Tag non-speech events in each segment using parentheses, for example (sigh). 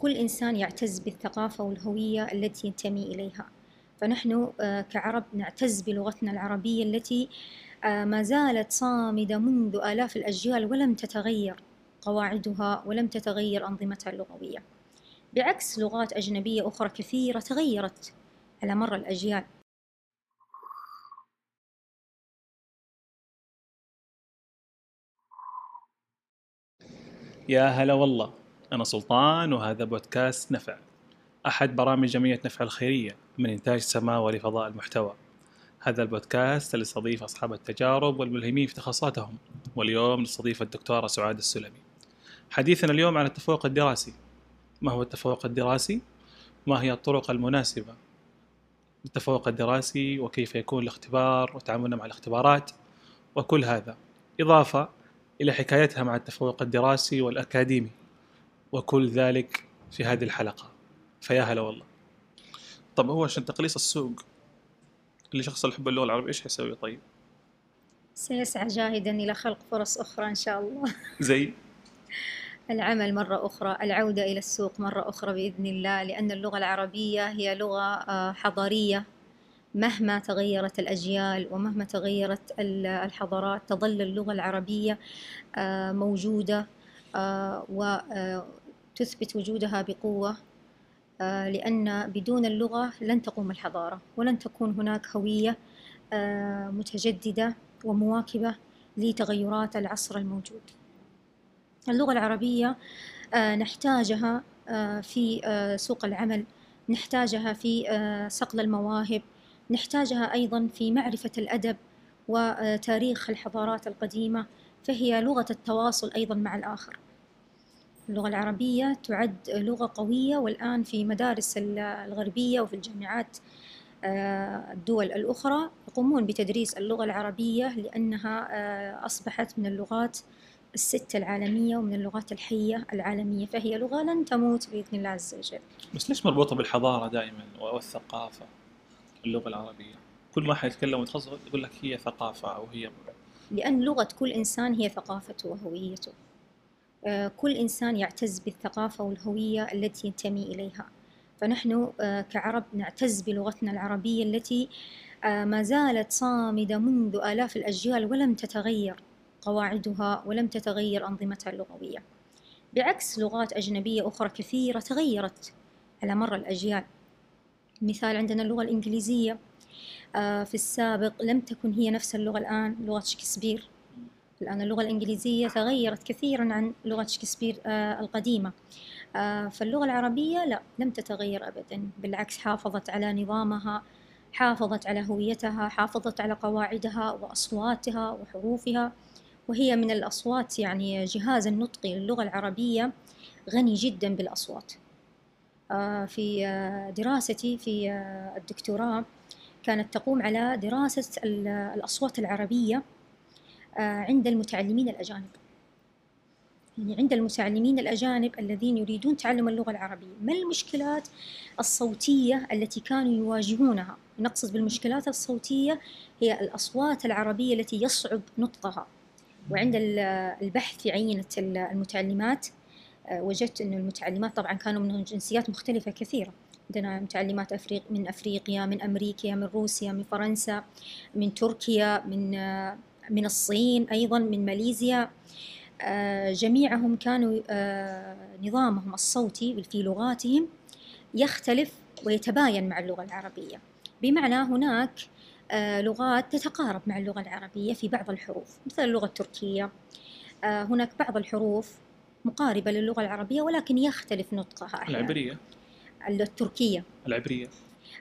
كل إنسان يعتز بالثقافة والهوية التي ينتمي إليها. فنحن آه، كعرب نعتز بلغتنا العربية التي آه، ما زالت صامدة منذ آلاف الأجيال ولم تتغير قواعدها ولم تتغير أنظمتها اللغوية. بعكس لغات أجنبية أخرى كثيرة تغيرت على مر الأجيال. يا هلا والله. أنا سلطان وهذا بودكاست نفع. أحد برامج جمعية نفع الخيرية من إنتاج سماوة لفضاء المحتوى. هذا البودكاست اللي يستضيف أصحاب التجارب والملهمين في تخصصاتهم. واليوم نستضيف الدكتورة سعاد السلمي. حديثنا اليوم عن التفوق الدراسي. ما هو التفوق الدراسي؟ ما هي الطرق المناسبة للتفوق الدراسي؟ وكيف يكون الاختبار وتعاملنا مع الاختبارات؟ وكل هذا إضافة إلى حكايتها مع التفوق الدراسي والأكاديمي. وكل ذلك في هذه الحلقة. فيا هلا والله. طب هو عشان تقليص السوق اللي شخص يحب اللغة العربية إيش حيسوي طيب؟ سيسعى جاهدا إلى خلق فرص أخرى إن شاء الله. زي (laughs) العمل مرة أخرى العودة إلى السوق مرة أخرى بإذن الله لأن اللغة العربية هي لغة آه، حضارية. مهما تغيرت الأجيال ومهما تغيرت الحضارات تظل اللغة العربية آه، موجودة. وتثبت وجودها بقوة لأن بدون اللغة لن تقوم الحضارة ولن تكون هناك هوية متجددة ومواكبة لتغيرات العصر الموجود. اللغة العربية آه، نحتاجها آه، في آه، سوق العمل نحتاجها في صقل المواهب نحتاجها أيضا في معرفة الأدب وتاريخ الحضارات القديمة. فهي لغة التواصل أيضا مع الآخر. اللغة العربية تعد لغة قوية والآن في مدارس الغربية وفي الجامعات الدول الأخرى يقومون بتدريس اللغة العربية لأنها أصبحت من اللغات الستة العالمية ومن اللغات الحية العالمية. فهي لغة لن تموت بإذن الله عز وجل. بس ليش مربوطة بالحضارة دائما والثقافة اللغة العربية؟ كل ما حيتكلم متخصص يقول لك هي ثقافة أو هي لأن لغة كل إنسان هي ثقافته وهويته. آه، كل إنسان يعتز بالثقافة والهوية التي ينتمي إليها. فنحن آه، كعرب نعتز بلغتنا العربية التي آه، ما زالت صامدة منذ آلاف الأجيال ولم تتغير قواعدها ولم تتغير أنظمتها اللغوية. بعكس لغات أجنبية أخرى كثيرة تغيرت على مر الأجيال. مثال عندنا اللغة الإنجليزية. في السابق لم تكن هي نفس اللغة الآن لغة شكسبير. الآن اللغة الإنجليزية تغيرت كثيرا عن لغة شكسبير آه، القديمة. آه، فاللغة العربية لا لم تتغير أبدا. بالعكس حافظت على نظامها حافظت على هويتها حافظت على قواعدها وأصواتها وحروفها. وهي من الأصوات يعني جهاز النطقي للغة العربية غني جدا بالأصوات. آه، في آه، دراستي في آه، الدكتوراه كانت تقوم على دراسة الأصوات العربية عند المتعلمين الأجانب. يعني عند المتعلمين الأجانب الذين يريدون تعلم اللغة العربية. ما المشكلات الصوتية التي كانوا يواجهونها؟ نقصد بالمشكلات الصوتية هي الأصوات العربية التي يصعب نطقها. وعند البحث في عينة المتعلمات آه، وجدت أن المتعلمات طبعا كانوا من جنسيات مختلفة كثيرة. عندنا متعلمات أفريق من أفريقيا من أمريكا من روسيا من فرنسا من تركيا من آه، من الصين أيضا من ماليزيا. آه، جميعهم كانوا نظامهم الصوتي في لغاتهم يختلف ويتباين مع اللغة العربية. بمعنى هناك آه، لغات تتقارب مع اللغة العربية في بعض الحروف مثل اللغة التركية. آه، هناك بعض الحروف مقاربة للغة العربية ولكن يختلف نطقها أحيانا. العبرية. التركية. العبرية.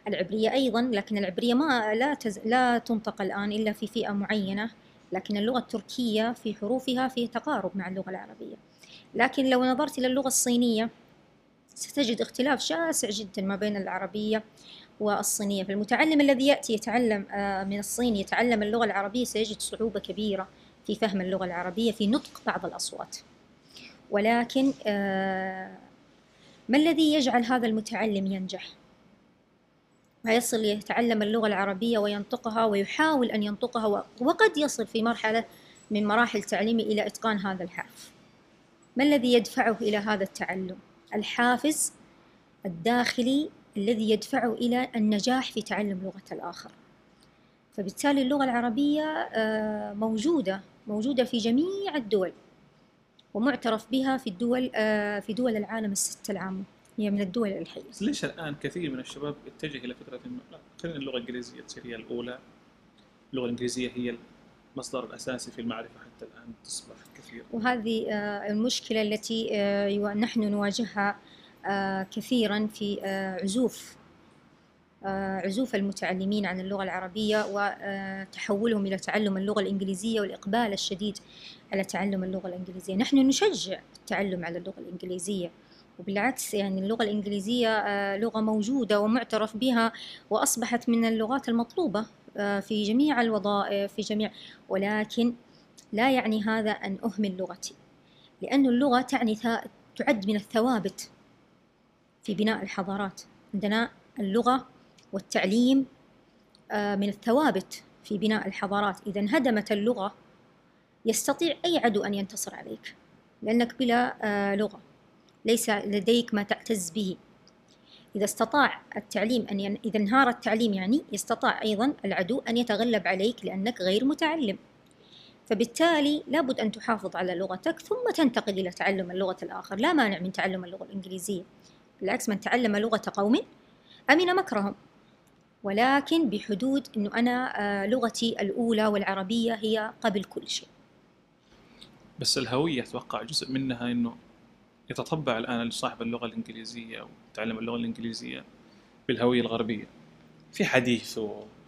العبرية أيضا لكن العبرية ما لا تز... لا تنطق الآن إلا في فئة معينة لكن اللغة التركية في حروفها في تقارب مع اللغة العربية. لكن لو نظرت إلى اللغة الصينية ستجد اختلاف شاسع جدا ما بين العربية والصينية. فالمتعلم الذي يأتي يتعلم آه، من الصين يتعلم اللغة العربية سيجد صعوبة كبيرة في فهم اللغة العربية في نطق بعض الأصوات. ولكن آه، ما الذي يجعل هذا المتعلم ينجح؟ ويصل يتعلم اللغة العربية وينطقها ويحاول أن ينطقها وقد يصل في مرحلة من مراحل تعليمه إلى إتقان هذا الحرف. ما الذي يدفعه إلى هذا التعلم؟ الحافز الداخلي الذي يدفعه إلى النجاح في تعلم لغة الآخر. فبالتالي اللغة العربية آه، موجودة موجودة في جميع الدول. ومعترف بها في الدول آه، في دول العالم الست العامة هي من الدول الحية. ليش الآن كثير من الشباب يتجه إلى فكرة إنه خلينا اللغة الإنجليزية تصير هي الأولى. اللغة الإنجليزية هي المصدر الأساسي في المعرفة حتى الآن تصبح كثير. وهذه آه، المشكلة التي آه، نحن نواجهها كثيرا في عزوف عزوف المتعلمين عن اللغة العربية وتحولهم إلى تعلم اللغة الإنجليزية والإقبال الشديد على تعلم اللغة الإنجليزية. نحن نشجع التعلم على اللغة الإنجليزية وبالعكس يعني اللغة الإنجليزية آه، لغة موجودة ومعترف بها وأصبحت من اللغات المطلوبة آه، في جميع الوظائف في جميع ولكن لا يعني هذا أن أهمل لغتي لأن اللغة تعني تعد من الثوابت في بناء الحضارات. عندنا اللغة والتعليم آه، من الثوابت في بناء الحضارات. إذا انهدمت اللغة يستطيع أي عدو أن ينتصر عليك لأنك بلا لغة. ليس لديك ما تعتز به. إذا استطاع التعليم أن ين... إذا انهار التعليم يعني يستطاع أيضا العدو أن يتغلب عليك لأنك غير متعلم. فبالتالي لابد أن تحافظ على لغتك ثم تنتقل إلى تعلم اللغة الآخر. لا مانع من تعلم اللغة الإنجليزية. بالعكس من تعلم لغة قوم أمن مكرهم. ولكن بحدود أنه أنا آه، لغتي الأولى والعربية هي قبل كل شيء. بس الهوية أتوقع جزء منها أنه يتطبع الآن صاحب اللغة الإنجليزية أو تعلم اللغة الإنجليزية بالهوية الغربية. في حديث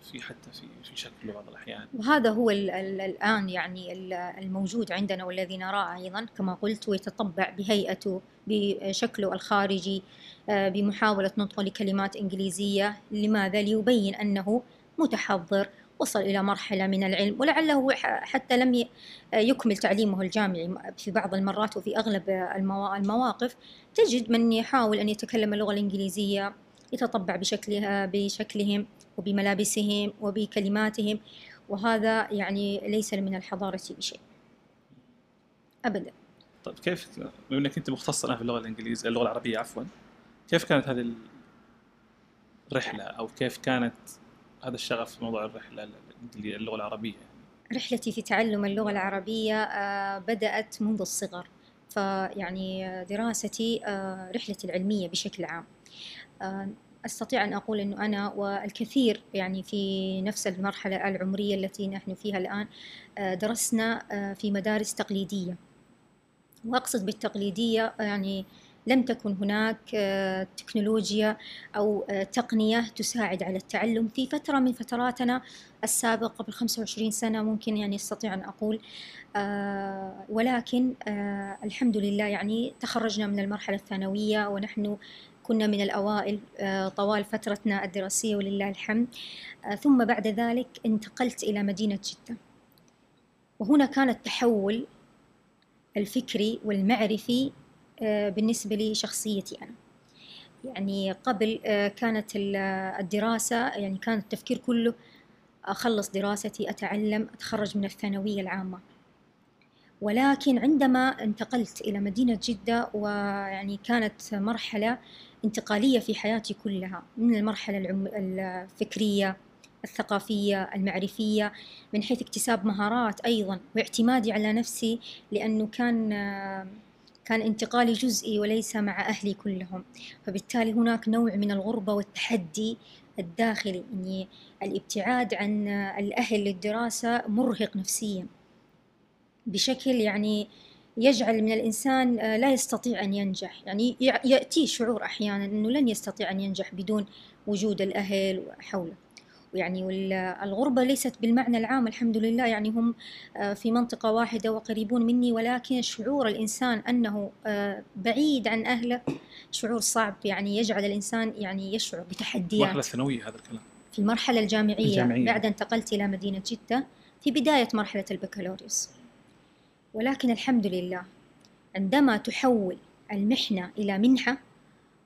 وفي حتى في في شكله بعض الأحيان. وهذا هو ال ال الآن يعني الموجود عندنا والذي نراه أيضا كما قلت ويتطبع بهيئته بشكله الخارجي آه، بمحاولة نطق لكلمات إنجليزية لماذا؟ ليبين أنه متحضر وصل إلى مرحلة من العلم ولعله حتى لم يكمل تعليمه الجامعي. في بعض المرات وفي أغلب المواقف تجد من يحاول أن يتكلم اللغة الإنجليزية يتطبع بشكلها بشكلهم. وبملابسهم وبكلماتهم وهذا يعني ليس من الحضارة بشيء. أبدا. طيب كيف بما إنك أنت مختصه الآن في اللغة الإنجليزية اللغة العربية عفوا كيف كانت هذه الرحلة؟ أو كيف كانت هذا الشغف في موضوع الرحلة اللغة العربية؟ رحلتي في تعلم اللغة العربية آه، بدأت منذ الصغر. فيعني دراستي آه، رحلتي العلمية بشكل عام. آه، أستطيع أن أقول إنه أنا والكثير يعني في نفس المرحلة العمرية التي نحن فيها الآن درسنا في مدارس تقليدية. وأقصد بالتقليدية يعني لم تكن هناك آه، تكنولوجيا أو آه، تقنية تساعد على التعلم في فترة من فتراتنا السابقة قبل 25 سنة ممكن يعني أستطيع أن أقول. آه، ولكن الحمد لله يعني تخرجنا من المرحلة الثانوية ونحن كنا من الأوائل طوال فترتنا الدراسية ولله الحمد. ثم بعد ذلك انتقلت إلى مدينة جدة. وهنا كان التحول الفكري والمعرفي آه، بالنسبة لي شخصيتي أنا. يعني قبل آه، كانت الدراسة يعني كان التفكير كله أخلص دراستي أتعلم أتخرج من الثانوية العامة. ولكن عندما انتقلت إلى مدينة جدة ويعني كانت مرحلة انتقالية في حياتي كلها من المرحلة الفكرية الثقافية المعرفية من حيث اكتساب مهارات أيضا واعتمادي على نفسي لأنه كان كان انتقالي جزئي وليس مع أهلي كلهم. فبالتالي هناك نوع من الغربة والتحدي الداخلي يعني الابتعاد عن الأهل للدراسة مرهق نفسيا. بشكل يعني يجعل من الإنسان لا يستطيع أن ينجح. يعني يأتي شعور أحيانا أنه لن يستطيع أن ينجح بدون وجود الأهل حوله يعني والغربة ليست بالمعنى العام الحمد لله. يعني هم آه، في منطقة واحدة وقريبون مني ولكن شعور الإنسان أنه آه، بعيد عن أهله شعور صعب. يعني يجعل الإنسان يعني يشعر بتحديات. مرحلة ثانوية هذا الكلام. في المرحلة الجامعية, الجامعية. بعد انتقلت إلى مدينة جدة في بداية مرحلة البكالوريوس. ولكن الحمد لله عندما تحول المحنة إلى منحة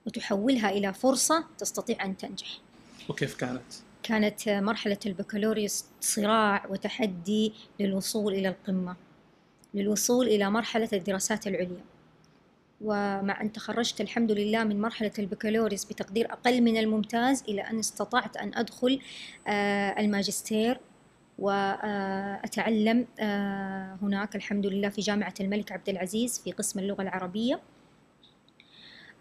وتحولها إلى فرصة تستطيع أن تنجح وكيف كانت؟ كانت مرحلة البكالوريوس صراع وتحدي للوصول إلى القمة للوصول إلى مرحلة الدراسات العليا ومع أن تخرجت الحمد لله من مرحلة البكالوريوس بتقدير أقل من الممتاز إلى أن استطعت أن أدخل آه، الماجستير وأتعلم آه، هناك الحمد لله في جامعة الملك عبد العزيز في قسم اللغة العربية.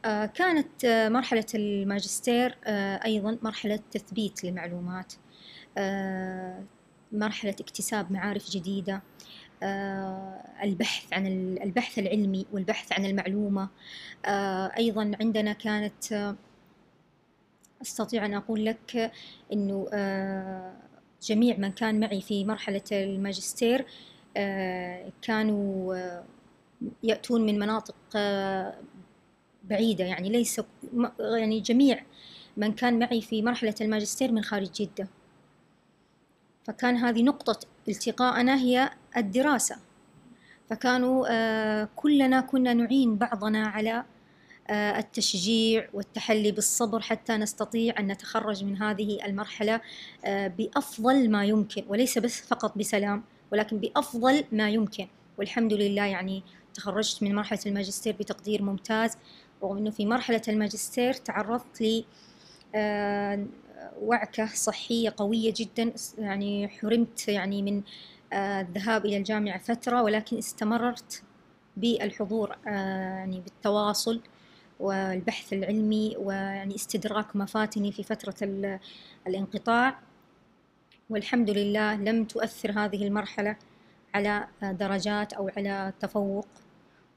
آه، كانت مرحلة الماجستير أيضا مرحلة تثبيت للمعلومات مرحلة اكتساب معارف جديدة آه، البحث عن البحث العلمي والبحث عن المعلومة. آه، أيضا عندنا كانت آه، أستطيع أن أقول لك أنه جميع من كان معي في مرحلة الماجستير كانوا يأتون من مناطق بعيدة يعني ليس يعني جميع من كان معي في مرحلة الماجستير من خارج جدة. فكان هذه نقطة التقاءنا هي الدراسة. فكانوا آه، كلنا كنا نعين بعضنا على آه، التشجيع والتحلي بالصبر حتى نستطيع أن نتخرج من هذه المرحلة آه، بأفضل ما يمكن وليس بس فقط بسلام ولكن بأفضل ما يمكن. والحمد لله يعني تخرجت من مرحلة الماجستير بتقدير ممتاز رغم أنه في مرحلة الماجستير تعرضت لي وعكة صحية قوية جدا يعني حرمت يعني من آه، الذهاب إلى الجامعة فترة ولكن استمررت بالحضور آه، يعني بالتواصل. والبحث العلمي ويعني استدراك مفاتني في فترة الانقطاع. والحمد لله لم تؤثر هذه المرحلة على درجات أو على تفوق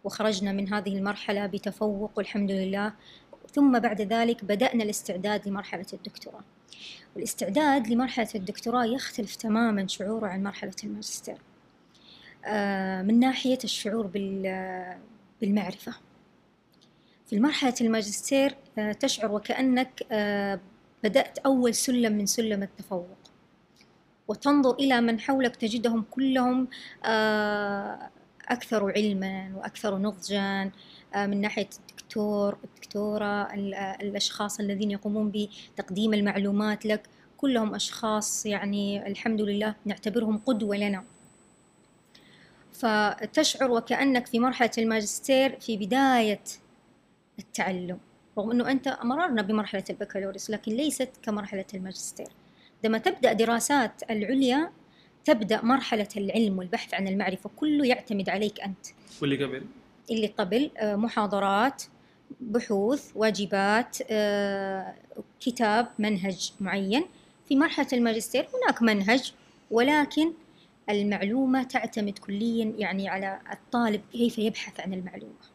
وخرجنا من هذه المرحلة بتفوق والحمد لله. ثم بعد ذلك بدأنا الاستعداد لمرحلة الدكتوراه. والاستعداد لمرحلة الدكتوراه يختلف تماما شعوره عن مرحلة الماجستير. آه، من ناحية الشعور بالمعرفة. في مرحلة الماجستير آه، تشعر وكأنك آه، بدأت أول سلم من سلم التفوق. وتنظر إلى من حولك تجدهم كلهم أكثر علما وأكثر نضجا من ناحية الدكتور الدكتورة الأشخاص الذين يقومون بتقديم المعلومات لك. كلهم أشخاص يعني الحمد لله نعتبرهم قدوة لنا. فتشعر وكأنك في مرحلة الماجستير في بداية التعلم رغم أنه أنت مررنا بمرحلة البكالوريوس لكن ليست كمرحلة الماجستير. عندما تبدأ دراسات العليا تبدأ مرحلة العلم والبحث عن المعرفة كله يعتمد عليك أنت. واللي قبل؟ اللي قبل آه، محاضرات بحوث واجبات آه، كتاب منهج معين. في مرحلة الماجستير هناك منهج ولكن المعلومة تعتمد كليا يعني على الطالب كيف يبحث عن المعلومة.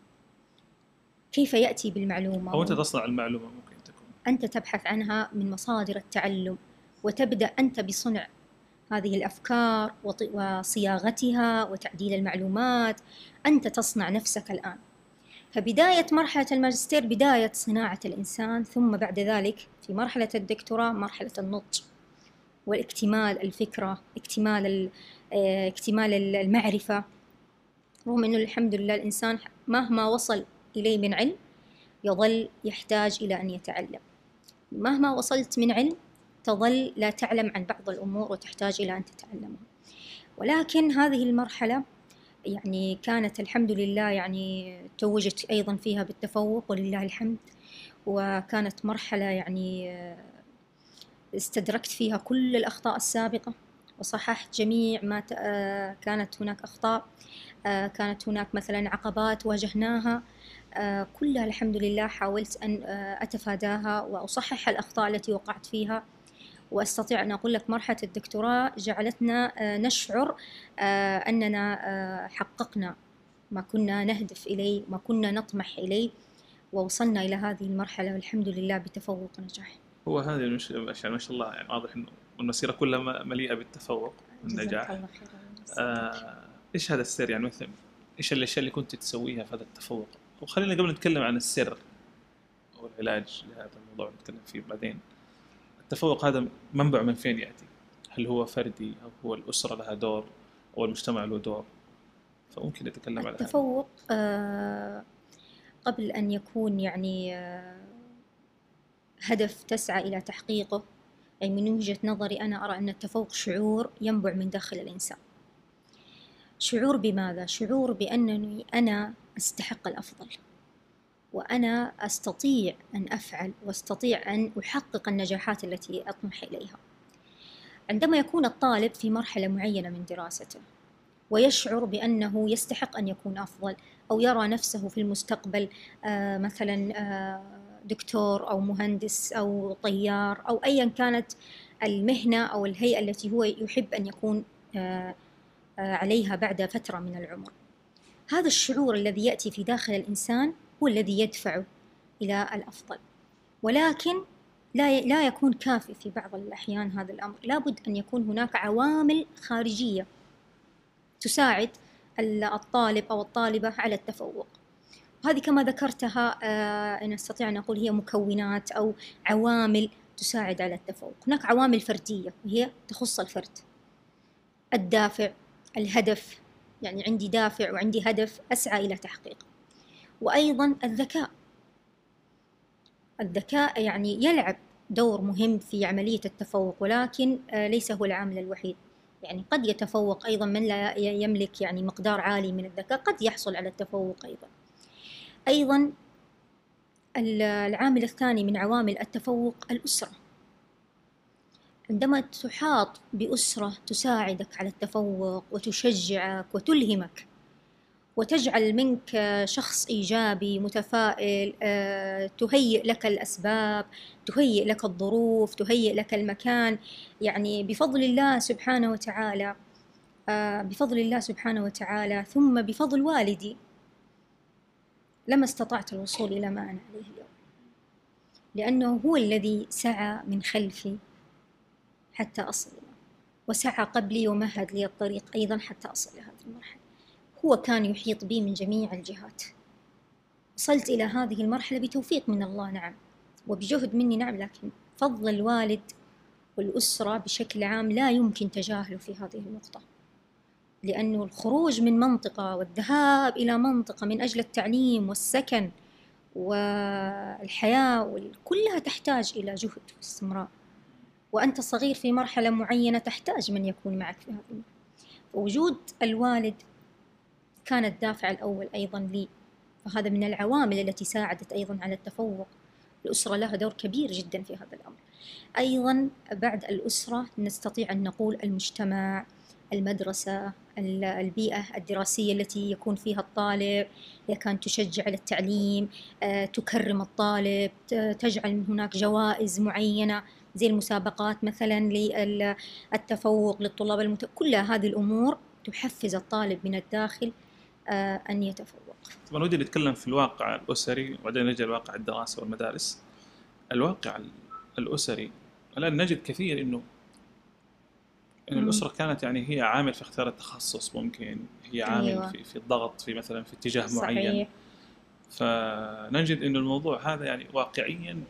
كيف يأتي بالمعلومة؟ أو أنت تصنع المعلومة ممكن تكون. أنت تبحث عنها من مصادر التعلم وتبدأ أنت بصنع هذه الأفكار وصياغتها وتعديل المعلومات. أنت تصنع نفسك الآن. فبداية مرحلة الماجستير بداية صناعة الإنسان ثم بعد ذلك في مرحلة الدكتوراه مرحلة النضج والاكتمال الفكرة اكتمال آه، اكتمال المعرفة. رغم أنه الحمد لله الإنسان مهما وصل إليه من علم يظل يحتاج إلى أن يتعلم. مهما وصلت من علم تظل لا تعلم عن بعض الأمور وتحتاج إلى أن تتعلمها ولكن هذه المرحلة يعني كانت الحمد لله يعني توجت أيضا فيها بالتفوق ولله الحمد وكانت مرحلة يعني استدركت فيها كل الأخطاء السابقة وصححت جميع ما كانت هناك أخطاء كانت هناك مثلا عقبات واجهناها كلها الحمد لله حاولت أن أتفاداها وأصحح الأخطاء التي وقعت فيها وأستطيع أن أقول لك مرحلة الدكتوراه جعلتنا آه، نشعر آه، أننا آه، حققنا ما كنا نهدف إليه ما كنا نطمح إليه ووصلنا إلى هذه المرحلة والحمد لله بتفوق ونجاح. هو هذه المشكلة ما شاء الله يعني واضح إنه المسيرة كلها مليئة بالتفوق والنجاح. الله خير. آه إيش هذا السر يعني مثلا إيش الاشياء اللي كنت تسويها في هذا التفوق؟ وخلينا قبل نتكلم عن السر أو العلاج لهذا الموضوع نتكلم فيه بعدين. التفوق هذا منبع من فين يأتي؟ هل هو فردي أو هو الأسرة لها دور أو المجتمع له دور؟ فممكن نتكلم على التفوق آه قبل أن يكون يعني آه هدف تسعى إلى تحقيقه يعني من وجهة نظري أنا أرى أن التفوق شعور ينبع من داخل الإنسان. شعور بماذا؟ شعور بأنني أنا أستحق الأفضل. وأنا أستطيع أن أفعل وأستطيع أن أحقق النجاحات التي أطمح إليها عندما يكون الطالب في مرحلة معينة من دراسته ويشعر بأنه يستحق أن يكون أفضل أو يرى نفسه في المستقبل آه، مثلا آه، دكتور أو مهندس أو طيار أو أيا كانت المهنة أو الهيئة التي هو يحب أن يكون آه، عليها بعد فترة من العمر هذا الشعور الذي يأتي في داخل الإنسان هو الذي يدفعه إلى الأفضل. ولكن لا لا يكون كافي في بعض الأحيان هذا الأمر. لابد أن يكون هناك عوامل خارجية تساعد الطالب أو الطالبة على التفوق. هذه كما ذكرتها آه، أنا أستطيع أن أقول هي مكونات أو عوامل تساعد على التفوق. هناك عوامل فردية وهي تخص الفرد. الدافع الهدف يعني عندي دافع وعندي هدف أسعى إلى تحقيقه وأيضا الذكاء. الذكاء يعني يلعب دور مهم في عملية التفوق ولكن آه، ليس هو العامل الوحيد. يعني قد يتفوق أيضا من لا يملك يعني مقدار عالي من الذكاء قد يحصل على التفوق أيضا. أيضا العامل الثاني من عوامل التفوق الأسرة. عندما تحاط بأسرة تساعدك على التفوق وتشجعك وتلهمك وتجعل منك شخص إيجابي متفائل آه، تهيئ لك الأسباب تهيئ لك الظروف تهيئ لك المكان يعني بفضل الله سبحانه وتعالى آه، بفضل الله سبحانه وتعالى ثم بفضل والدي. لما استطعت الوصول إلى ما أنا عليه اليوم. لأنه هو الذي سعى من خلفي حتى أصل وسعى قبلي ومهد لي الطريق أيضا حتى أصل لهذه المرحلة هو كان يحيط بي من جميع الجهات. وصلت إلى هذه المرحلة بتوفيق من الله نعم وبجهد مني نعم لكن فضل الوالد والأسرة بشكل عام لا يمكن تجاهله في هذه النقطة. لأنه الخروج من منطقة والذهاب إلى منطقة من أجل التعليم والسكن والحياة كلها تحتاج إلى جهد واستمرار. وأنت صغير في مرحلة معينة تحتاج من يكون معك في هذه وجود الوالد كان الدافع الأول أيضا لي فهذا من العوامل التي ساعدت أيضا على التفوق. الأسرة لها دور كبير جدا في هذا الأمر. أيضا بعد الأسرة نستطيع أن نقول المجتمع المدرسة البيئة الدراسية التي يكون فيها الطالب هي كانت تشجع على التعليم آه، تكرم الطالب تجعل هناك جوائز معينة. زي المسابقات مثلا للتفوق للطلاب المت... كل هذه الأمور تحفز الطالب من الداخل آه، أن يتفوق طبعا ودي نتكلم في الواقع الأسري وبعدين نجي لواقع الدراسة والمدارس الواقع الأسري الآن نجد كثير إنه إن الأسرة كانت يعني هي عامل في اختيار التخصص ممكن هي عامل أيوة. في, في الضغط في مثلا في اتجاه صحيح. معين فنجد إنه الموضوع هذا يعني واقعيا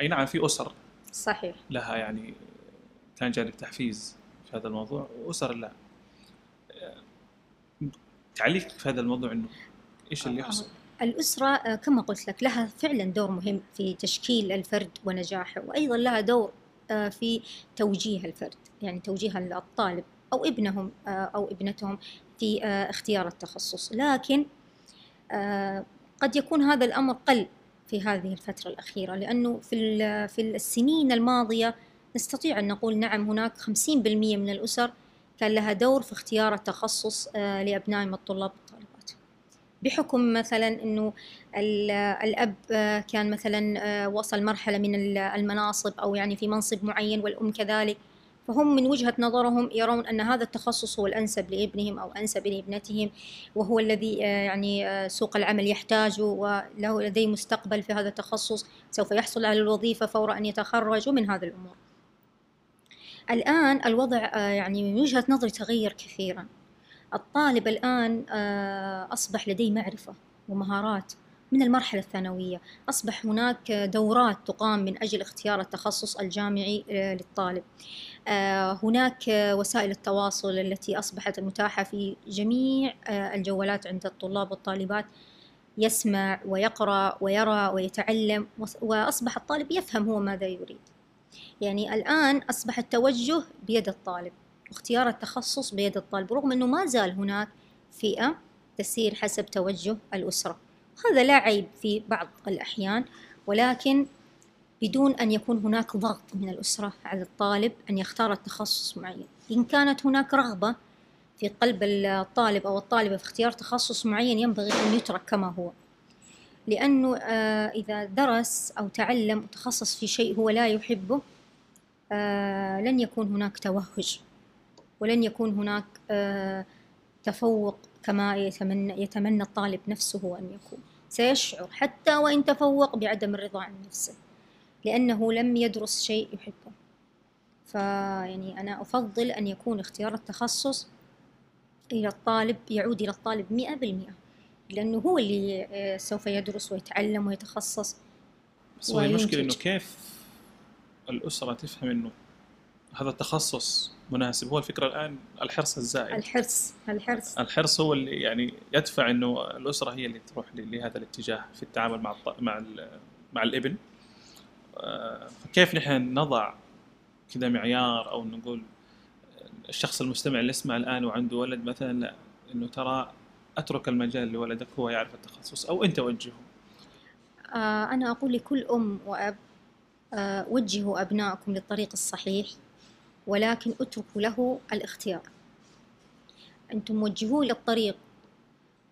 أي نعم في أسر صحيح. لها يعني كان جانب تحفيز في هذا الموضوع وأسر لا. تعليق في هذا الموضوع إنه إيش اللي يحصل؟ الأسرة آه، كما قلت لك لها فعلا دور مهم في تشكيل الفرد ونجاحه وأيضا لها دور آه، في توجيه الفرد يعني توجيه الطالب أو ابنهم آه، أو ابنتهم في اختيار التخصص. لكن قد يكون هذا الأمر قل في هذه الفترة الأخيرة لأنه في في السنين الماضية نستطيع أن نقول نعم هناك 50% من الأسر كان لها دور في اختيار التخصص آه، لأبنائهم الطلاب والطالبات بحكم مثلا أنه الأب آه، كان مثلا آه، وصل مرحلة من المناصب أو يعني في منصب معين والأم كذلك فهم من وجهة نظرهم يرون أن هذا التخصص هو الأنسب لابنهم أو أنسب لابنتهم وهو الذي يعني سوق العمل يحتاجه وله لديه مستقبل في هذا التخصص. سوف يحصل على الوظيفة فور أن يتخرج ومن هذه الأمور. الآن الوضع آه، يعني من وجهة نظري تغير كثيرا. الطالب الآن آه، أصبح لديه معرفة ومهارات من المرحلة الثانوية. أصبح هناك دورات تقام من أجل اختيار التخصص الجامعي آه، للطالب. هناك وسائل التواصل التي أصبحت متاحة في جميع الجوالات عند الطلاب والطالبات. يسمع ويقرأ ويرى ويتعلم وأصبح الطالب يفهم هو ماذا يريد. يعني الآن أصبح التوجه بيد الطالب واختيار التخصص بيد الطالب رغم أنه ما زال هناك فئة تسير حسب توجه الأسرة. هذا لا عيب في بعض الأحيان ولكن بدون أن يكون هناك ضغط من الأسرة على الطالب أن يختار التخصص معين. إن كانت هناك رغبة في قلب الطالب أو الطالبة في اختيار تخصص معين ينبغي أن يترك كما هو. لأنه آه، إذا درس أو تعلم وتخصص في شيء هو لا يحبه آه، لن يكون هناك توهج ولن يكون هناك آه، تفوق كما يتمنى, يتمنى الطالب نفسه أن يكون سيشعر حتى وإن تفوق بعدم الرضا عن نفسه لأنه لم يدرس شيء يحبه. فيعني أنا أفضل أن يكون اختيار التخصص إلى الطالب يعود إلى الطالب مئة بالمئة لأنه هو اللي آه، سوف يدرس ويتعلم ويتخصص بس هو المشكلة إنه كيف الأسرة تفهم إنه هذا التخصص مناسب. هو الفكرة الآن الحرص الزائد. الحرص الحرص. الحرص هو اللي يعني يدفع إنه الأسرة هي اللي تروح لهذا الاتجاه في التعامل مع مع مع الإبن. آه، فكيف نحن نضع كذا معيار أو نقول الشخص المستمع اللي يسمع الآن وعنده ولد مثلا لا إنه ترى أترك المجال لولدك هو يعرف التخصص أو أنت وجهه. آه أنا أقول لكل أم وأب آه وجهوا أبنائكم للطريق الصحيح. ولكن اتركوا له الاختيار. أنتم وجهوه للطريق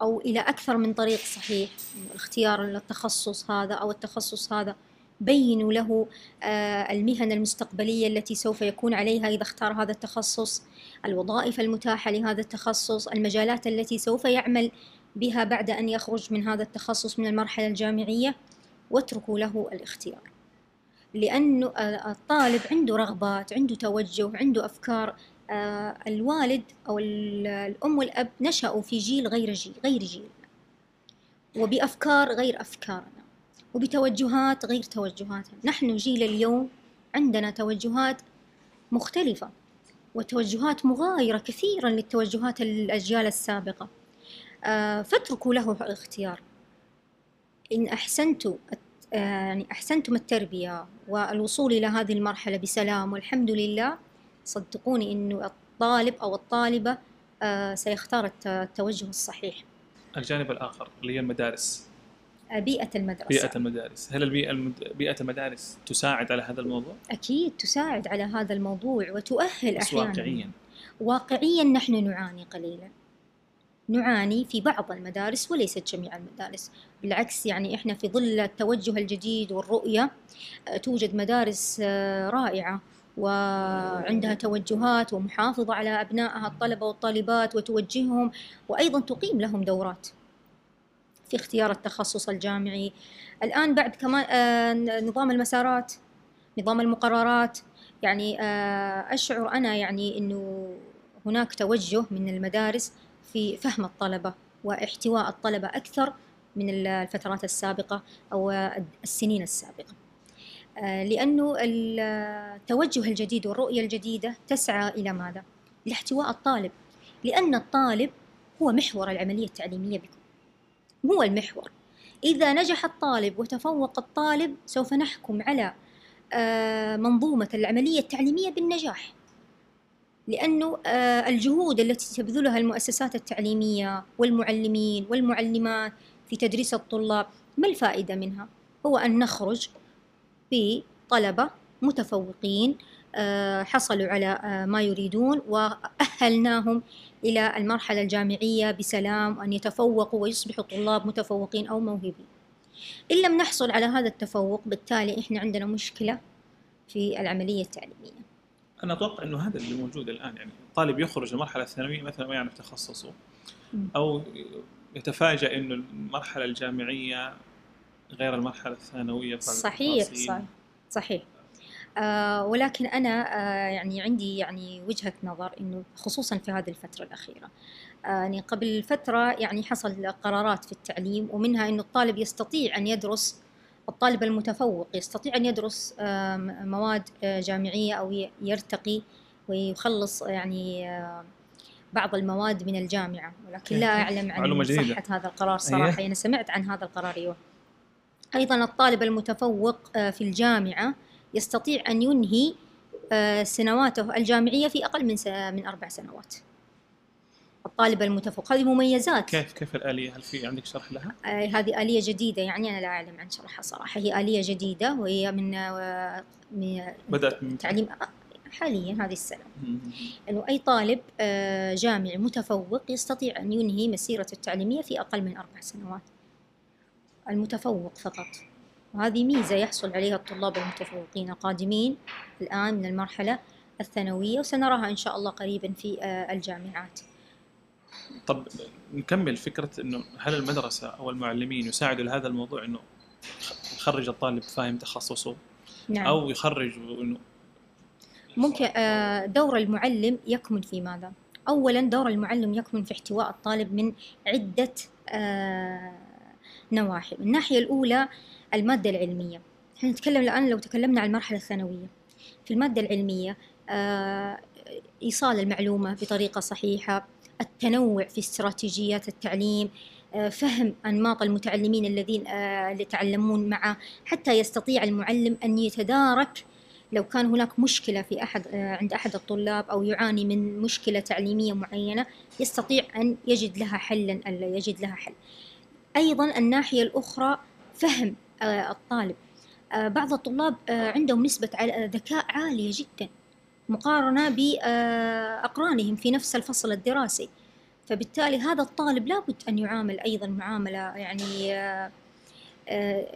أو إلى أكثر من طريق صحيح اختيار التخصص هذا أو التخصص هذا. بينوا له آه، المهن المستقبلية التي سوف يكون عليها إذا اختار هذا التخصص الوظائف المتاحة لهذا التخصص المجالات التي سوف يعمل بها بعد أن يخرج من هذا التخصص من المرحلة الجامعية. واتركوا له الاختيار. لأنه الطالب عنده رغبات عنده توجه عنده أفكار. آه، الوالد أو الأم والأب نشأوا في جيل غير جيل غير جيل وبأفكار غير أفكارنا. وبتوجهات غير توجهاتهم نحن جيل اليوم عندنا توجهات مختلفة. وتوجهات مغايرة كثيرا للتوجهات الأجيال السابقة. آه، فاتركوا له الاختيار. إن أحسنتوا يعني أحسنتم التربية والوصول إلى هذه المرحلة بسلام والحمد لله. صدقوني إنه الطالب أو الطالبة آه، سيختار التوجه الصحيح. الجانب الآخر اللي هي المدارس. بيئة المدرسة. بيئة المدارس. هل البيئة المد... بيئة المدارس تساعد على هذا الموضوع؟ أكيد تساعد على هذا الموضوع وتؤهل أحيانا. واقعيا. واقعيا نحن نعاني قليلا. نعاني في بعض المدارس وليست جميع المدارس. بالعكس يعني إحنا في ظل التوجه الجديد والرؤية آه، توجد مدارس آه، رائعة وعندها توجهات ومحافظة على أبنائها الطلبة والطالبات وتوجههم وأيضا تقيم لهم دورات في اختيار التخصص الجامعي. الآن بعد كمان آه، نظام المسارات نظام المقررات يعني أشعر أنا يعني أنه هناك توجه من المدارس في فهم الطلبة واحتواء الطلبة أكثر من الفترات السابقة أو السنين السابقة. آه، لأنه التوجه الجديد والرؤية الجديدة تسعى إلى ماذا؟ لاحتواء الطالب. لأن الطالب هو محور العملية التعليمية بكل هو المحور. إذا نجح الطالب وتفوق الطالب سوف نحكم على آه، منظومة العملية التعليمية بالنجاح. لأنه آه، الجهود التي تبذلها المؤسسات التعليمية والمعلمين والمعلمات في تدريس الطلاب ما الفائدة منها؟ هو أن نخرج بطلبة متفوقين آه، حصلوا على ما يريدون وأهلناهم إلى المرحلة الجامعية بسلام وأن يتفوقوا ويصبحوا طلاب متفوقين أو موهوبين إن لم نحصل على هذا التفوق بالتالي إحنا عندنا مشكلة في العملية التعليمية أنا أتوقع أنه هذا اللي موجود الآن يعني الطالب يخرج المرحلة الثانوية مثلا ما يعرف تخصصه أو يتفاجأ أنه المرحلة الجامعية غير المرحلة الثانوية صحيح صحيح صحيح. آه ولكن أنا آه يعني عندي يعني وجهة نظر إنه خصوصا في هذه الفترة الأخيرة. آه يعني قبل فترة يعني حصل قرارات في التعليم ومنها إنه الطالب يستطيع أن يدرس الطالب المتفوق يستطيع أن يدرس مواد آه جامعية أو يرتقي ويخلص يعني بعض المواد من الجامعة. ولكن لا أعلم عن صحة هذا القرار صراحة. أيه. أنا سمعت عن هذا القرار أيوه. أيضا الطالب المتفوق آه، في الجامعة يستطيع أن ينهي آه، سنواته الجامعية في أقل من من أربع سنوات. الطالب المتفوق. هذه مميزات. كيف كيف الآلية؟ هل في عندك شرح لها؟ آه، هذه آلية جديدة يعني أنا لا أعلم عن شرحها صراحة. هي آلية جديدة وهي من آه، من بدأت من تعليم آه، حاليا هذه السنة. أنه أي طالب آه، جامعي متفوق يستطيع أن ينهي مسيرته التعليمية في أقل من أربع سنوات. المتفوق فقط. وهذه ميزة يحصل عليها الطلاب المتفوقين القادمين الآن من المرحلة الثانوية وسنراها إن شاء الله قريبا في آه، الجامعات. طب نكمل فكرة إنه هل المدرسة أو المعلمين يساعدوا لهذا الموضوع إنه يخرج الطالب فاهم تخصصه؟ نعم. أو يخرج إنه ممكن آه، دور المعلم يكمن في ماذا؟ أولا دور المعلم يكمن في احتواء الطالب من عدة آه، نواحي. الناحية الأولى المادة العلمية. إحنا نتكلم الآن لو تكلمنا عن المرحلة الثانوية. في المادة العلمية آه، إيصال المعلومة بطريقة صحيحة التنوع في استراتيجيات التعليم آه، فهم أنماط المتعلمين الذين آه، يتعلمون معه حتى يستطيع المعلم أن يتدارك لو كان هناك مشكلة في أحد آه، عند أحد الطلاب أو يعاني من مشكلة تعليمية معينة يستطيع أن يجد لها حلا ألا يجد لها حل. أيضا الناحية الأخرى فهم الطالب. بعض الطلاب عندهم نسبة ذكاء عالية جدا. مقارنة بأقرانهم في نفس الفصل الدراسي. فبالتالي هذا الطالب لابد أن يعامل أيضا معاملة يعني آه، آه،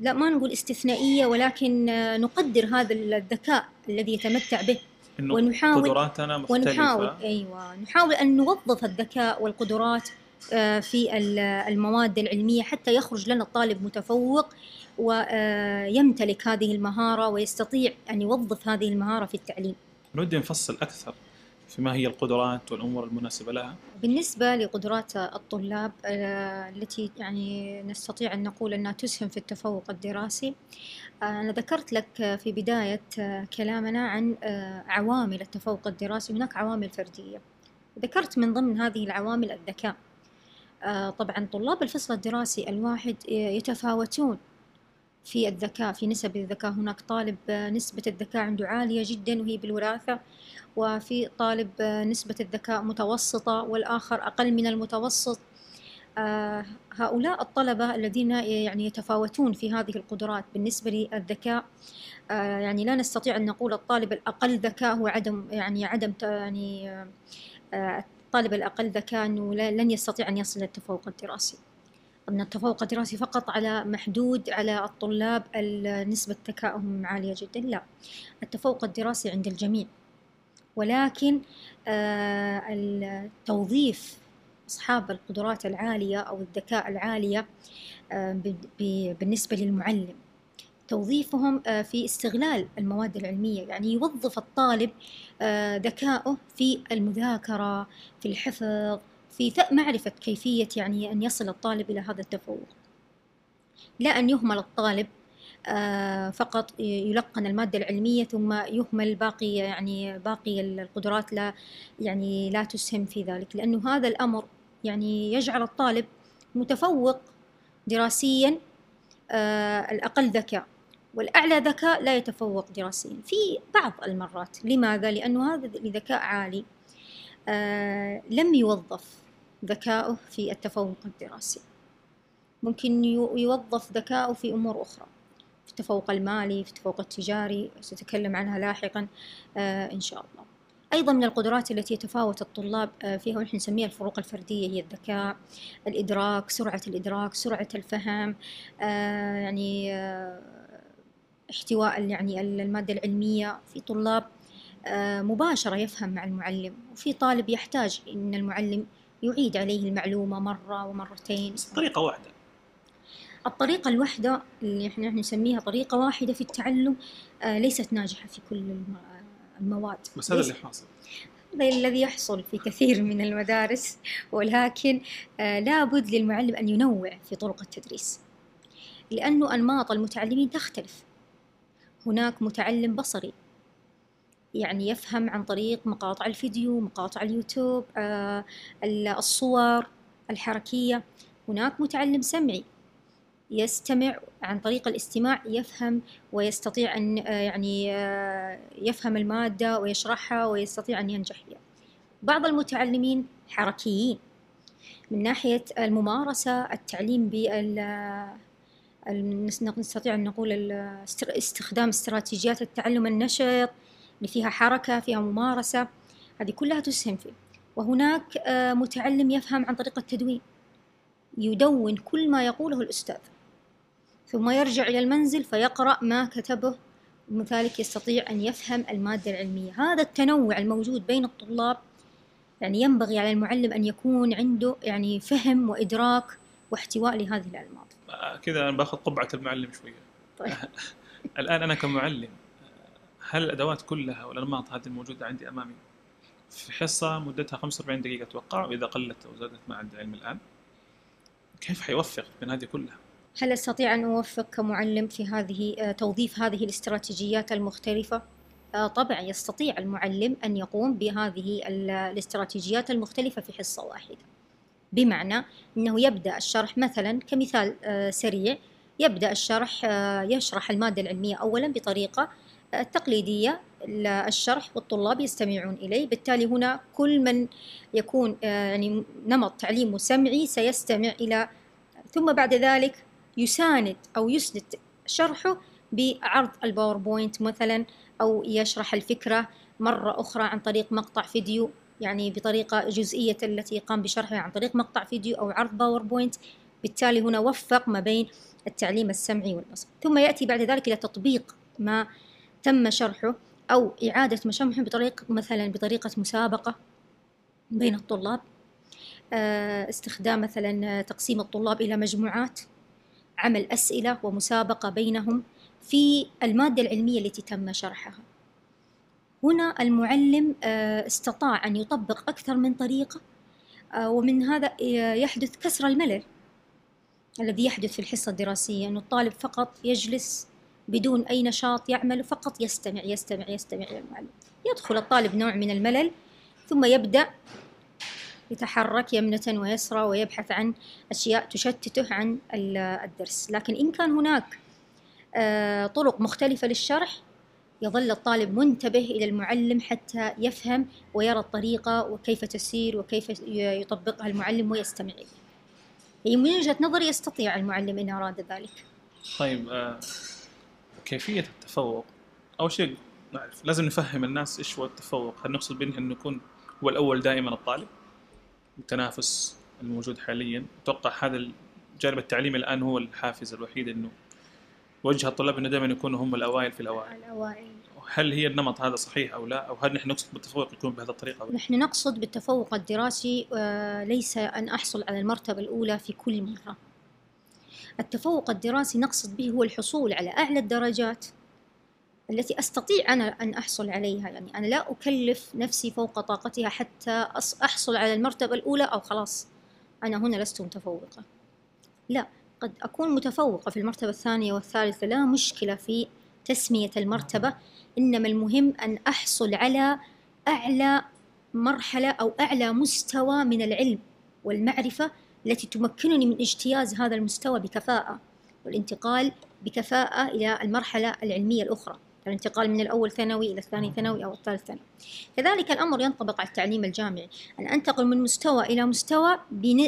لا ما نقول استثنائية ولكن آه، نقدر هذا الذكاء الذي يتمتع به. ونحاول- قدراتنا مختلفة. ونحاول أيوة نحاول أن نوظف الذكاء والقدرات آه، في ال- المواد العلمية حتى يخرج لنا الطالب متفوق ويمتلك هذه المهارة ويستطيع أن يوظف هذه المهارة في التعليم. نودي نفصل أكثر في ما هي القدرات والأمور المناسبة لها. بالنسبة لقدرات الطلاب آه، التي يعني نستطيع أن نقول أنها تسهم في التفوق الدراسي آه، أنا ذكرت لك في بداية آه، كلامنا عن عوامل التفوق الدراسي. هناك عوامل فردية. ذكرت من ضمن هذه العوامل الذكاء. طبعا طلاب الفصل الدراسي الواحد يتفاوتون. في الذكاء في نسب الذكاء. هناك طالب آه، نسبة الذكاء عنده عالية جدا وهي بالوراثة وفي طالب آه، نسبة الذكاء متوسطة والآخر أقل من المتوسط. آه، هؤلاء الطلبة الذين يعني يتفاوتون في هذه القدرات بالنسبة للذكاء. يعني لا نستطيع أن نقول الطالب الأقل ذكاء هو عدم يعني عدم يعني الطالب الأقل ذكاء أنه لن يستطيع أن يصل للتفوق الدراسي أن التفوق الدراسي فقط على محدود على الطلاب ال- نسبة ذكائهم عالية جدا لا. التفوق الدراسي عند الجميع. ولكن آه، التوظيف أصحاب القدرات العالية أو الذكاء العالية آه، بالنسبة للمعلم. توظيفهم آه، في استغلال المواد العلمية يعني يوظف الطالب ذكائه في المذاكرة في الحفظ في معرفة كيفية يعني أن يصل الطالب إلى هذا التفوق. لا أن يهمل الطالب آه، فقط يلقن المادة العلمية ثم يهمل باقي يعني باقي القدرات لا يعني لا تسهم في ذلك. لأنه هذا الأمر يعني يجعل الطالب متفوق دراسيا آه، الأقل ذكاء. والأعلى ذكاء لا يتفوق دراسيا. في بعض المرات. لماذا؟ لأنه هذا الذكاء عالي آه، لم يوظف. ذكاؤه في التفوق الدراسي. ممكن يو- يوظف ذكاؤه في أمور أخرى في التفوق المالي في التفوق التجاري سأتكلم عنها لاحقا آه، إن شاء الله. أيضا من القدرات التي يتفاوت الطلاب آه، فيها ونحن نسميها الفروق الفردية هي الذكاء الإدراك سرعة الإدراك سرعة الفهم آه، يعني احتواء يعني ال- المادة العلمية. في طلاب مباشرة يفهم مع المعلم وفي طالب يحتاج أن المعلم يعيد عليه المعلومة مرة ومرتين. بس طريقة واحدة. الطريقة الواحدة اللي إحنا نسميها طريقة واحدة في التعلم آه، ليست ناجحة في كل الم- المواد. بس هذا اللي حاصل. هذا الذي يحصل في كثير من المدارس ولكن آه، لابد للمعلم أن ينوع في طرق التدريس. لأنه أنماط المتعلمين تختلف. هناك متعلم بصري يعني يفهم عن طريق مقاطع الفيديو مقاطع اليوتيوب آه، ال- الصور الحركية. هناك متعلم سمعي يستمع عن طريق الاستماع يفهم ويستطيع أن آه، يعني آه، يفهم المادة ويشرحها ويستطيع أن ينجح فيها. بعض المتعلمين حركيين. من ناحية الممارسة التعليم بال نستطيع أن نقول استخدام استراتيجيات التعلم النشط اللي فيها حركة فيها ممارسة. هذه كلها تسهم فيه. وهناك آه، متعلم يفهم عن طريق التدوين. يدون كل ما يقوله الأستاذ. ثم يرجع إلى المنزل فيقرأ ما كتبه. ومن ذلك يستطيع أن يفهم المادة العلمية. هذا التنوع الموجود بين الطلاب يعني ينبغي على المعلم أن يكون عنده يعني فهم وإدراك واحتواء لهذه الأنماط كذا أنا باخذ قبعة المعلم شوية. طيب. (laughs) الآن أنا كمعلم. هل الأدوات كلها والأنماط هذه الموجودة عندي أمامي في حصة مدتها 45 دقيقة أتوقع وإذا قلت أو زادت ما عندي علم الآن كيف حيوفق بين هذه كلها؟ هل أستطيع أن أوفق كمعلم في هذه آه، توظيف هذه الاستراتيجيات المختلفة؟ آه، طبعا يستطيع المعلم أن يقوم بهذه الاستراتيجيات المختلفة في حصة واحدة بمعنى أنه يبدأ الشرح مثلا كمثال آه، سريع يبدأ الشرح يشرح المادة العلمية أولا بطريقة التقليدية الشرح والطلاب يستمعون إليه. بالتالي هنا كل من يكون يعني نمط تعليم سمعي سيستمع إلى ثم بعد ذلك يساند أو يسند شرحه بعرض ال PowerPoint مثلا أو يشرح الفكرة مرة أخرى عن طريق مقطع فيديو يعني بطريقة جزئية التي قام بشرحها عن طريق مقطع فيديو أو عرض PowerPoint. بالتالي هنا وفق ما بين التعليم السمعي والبصري. ثم يأتي بعد ذلك إلى تطبيق ما تم شرحه أو إعادة ما شرحه بطريقة مثلا بطريقة مسابقة بين الطلاب آه، استخدام مثلا تقسيم الطلاب إلى مجموعات عمل أسئلة ومسابقة بينهم في المادة العلمية التي تم شرحها. هنا المعلم آه، استطاع أن يطبق أكثر من طريقة آه، ومن هذا يحدث كسر الملل الذي يحدث في الحصة الدراسية أن الطالب فقط يجلس بدون أي نشاط يعمل فقط يستمع يستمع يستمع إلى المعلم. يدخل الطالب نوع من الملل ثم يبدأ يتحرك يمنة ويسرى ويبحث عن أشياء تشتته عن الدرس. لكن إن كان هناك آه، طرق مختلفة للشرح يظل الطالب منتبه إلى المعلم حتى يفهم ويرى الطريقة وكيف تسير وكيف يطبقها المعلم ويستمع إليه. هي من وجهة نظري يستطيع المعلم إن أراد ذلك. طيب كيفية التفوق؟ أول شيء نعرف لازم نفهم الناس إيش هو التفوق. هل نقصد بأنه أنه يكون هو الأول دائما الطالب؟ التنافس الموجود حاليا. أتوقع هذا الجانب التعليمي الآن هو الحافز الوحيد إنه وجه الطلاب إنه دائما يكونوا هم الأوائل في الأوائل. الأوائل. هل هي النمط هذا صحيح أو لا؟ أو هل نحن نقصد بالتفوق يكون بهذه الطريقة أو نحن نقصد بالتفوق الدراسي آه، ليس أن أحصل على المرتبة الأولى في كل مرة. التفوق الدراسي نقصد به هو الحصول على أعلى الدرجات التي أستطيع أنا أن أحصل عليها. يعني أنا لا أكلف نفسي فوق طاقتها حتى أحصل على المرتبة الأولى أو خلاص أنا هنا لست متفوقة. لا قد أكون متفوقة في المرتبة الثانية والثالثة لا مشكلة في تسمية المرتبة إنما المهم أن أحصل على أعلى مرحلة أو أعلى مستوى من العلم والمعرفة التي تمكنني من اجتياز هذا المستوى بكفاءة والانتقال بكفاءة إلى المرحلة العلمية الأخرى الانتقال من الأول ثانوي إلى الثاني ثانوي أو الثالث ثانوي. كذلك الأمر ينطبق على التعليم الجامعي. أن أنتقل من مستوى إلى مستوى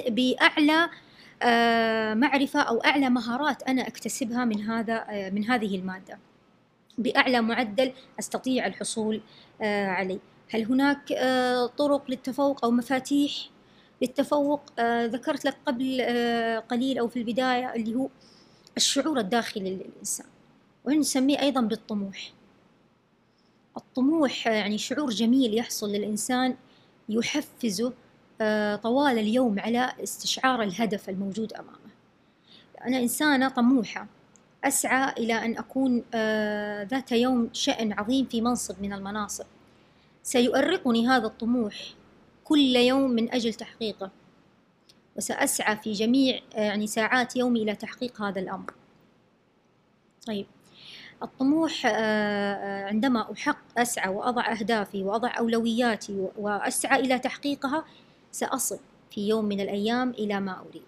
بأعلى آه، معرفة أو أعلى مهارات أنا أكتسبها من هذا آه، من هذه المادة. بأعلى معدل أستطيع الحصول آه، عليه. هل هناك طرق للتفوق أو مفاتيح؟ للتفوق ذكرت لك قبل قليل أو في البداية اللي هو الشعور الداخلي للإنسان ونسميه أيضا بالطموح. الطموح يعني شعور جميل يحصل للإنسان يحفزه آه، طوال اليوم على استشعار الهدف الموجود أمامه. أنا إنسانة طموحة أسعى إلى أن أكون آه، ذات يوم شأن عظيم في منصب من المناصب. سيؤرقني هذا الطموح كل يوم من أجل تحقيقه. وسأسعى في جميع آه، يعني ساعات يومي إلى تحقيق هذا الأمر. طيب. الطموح آه، آه، عندما أحق أسعى وأضع أهدافي وأضع أولوياتي وأسعى إلى تحقيقها سأصل في يوم من الأيام إلى ما أريد.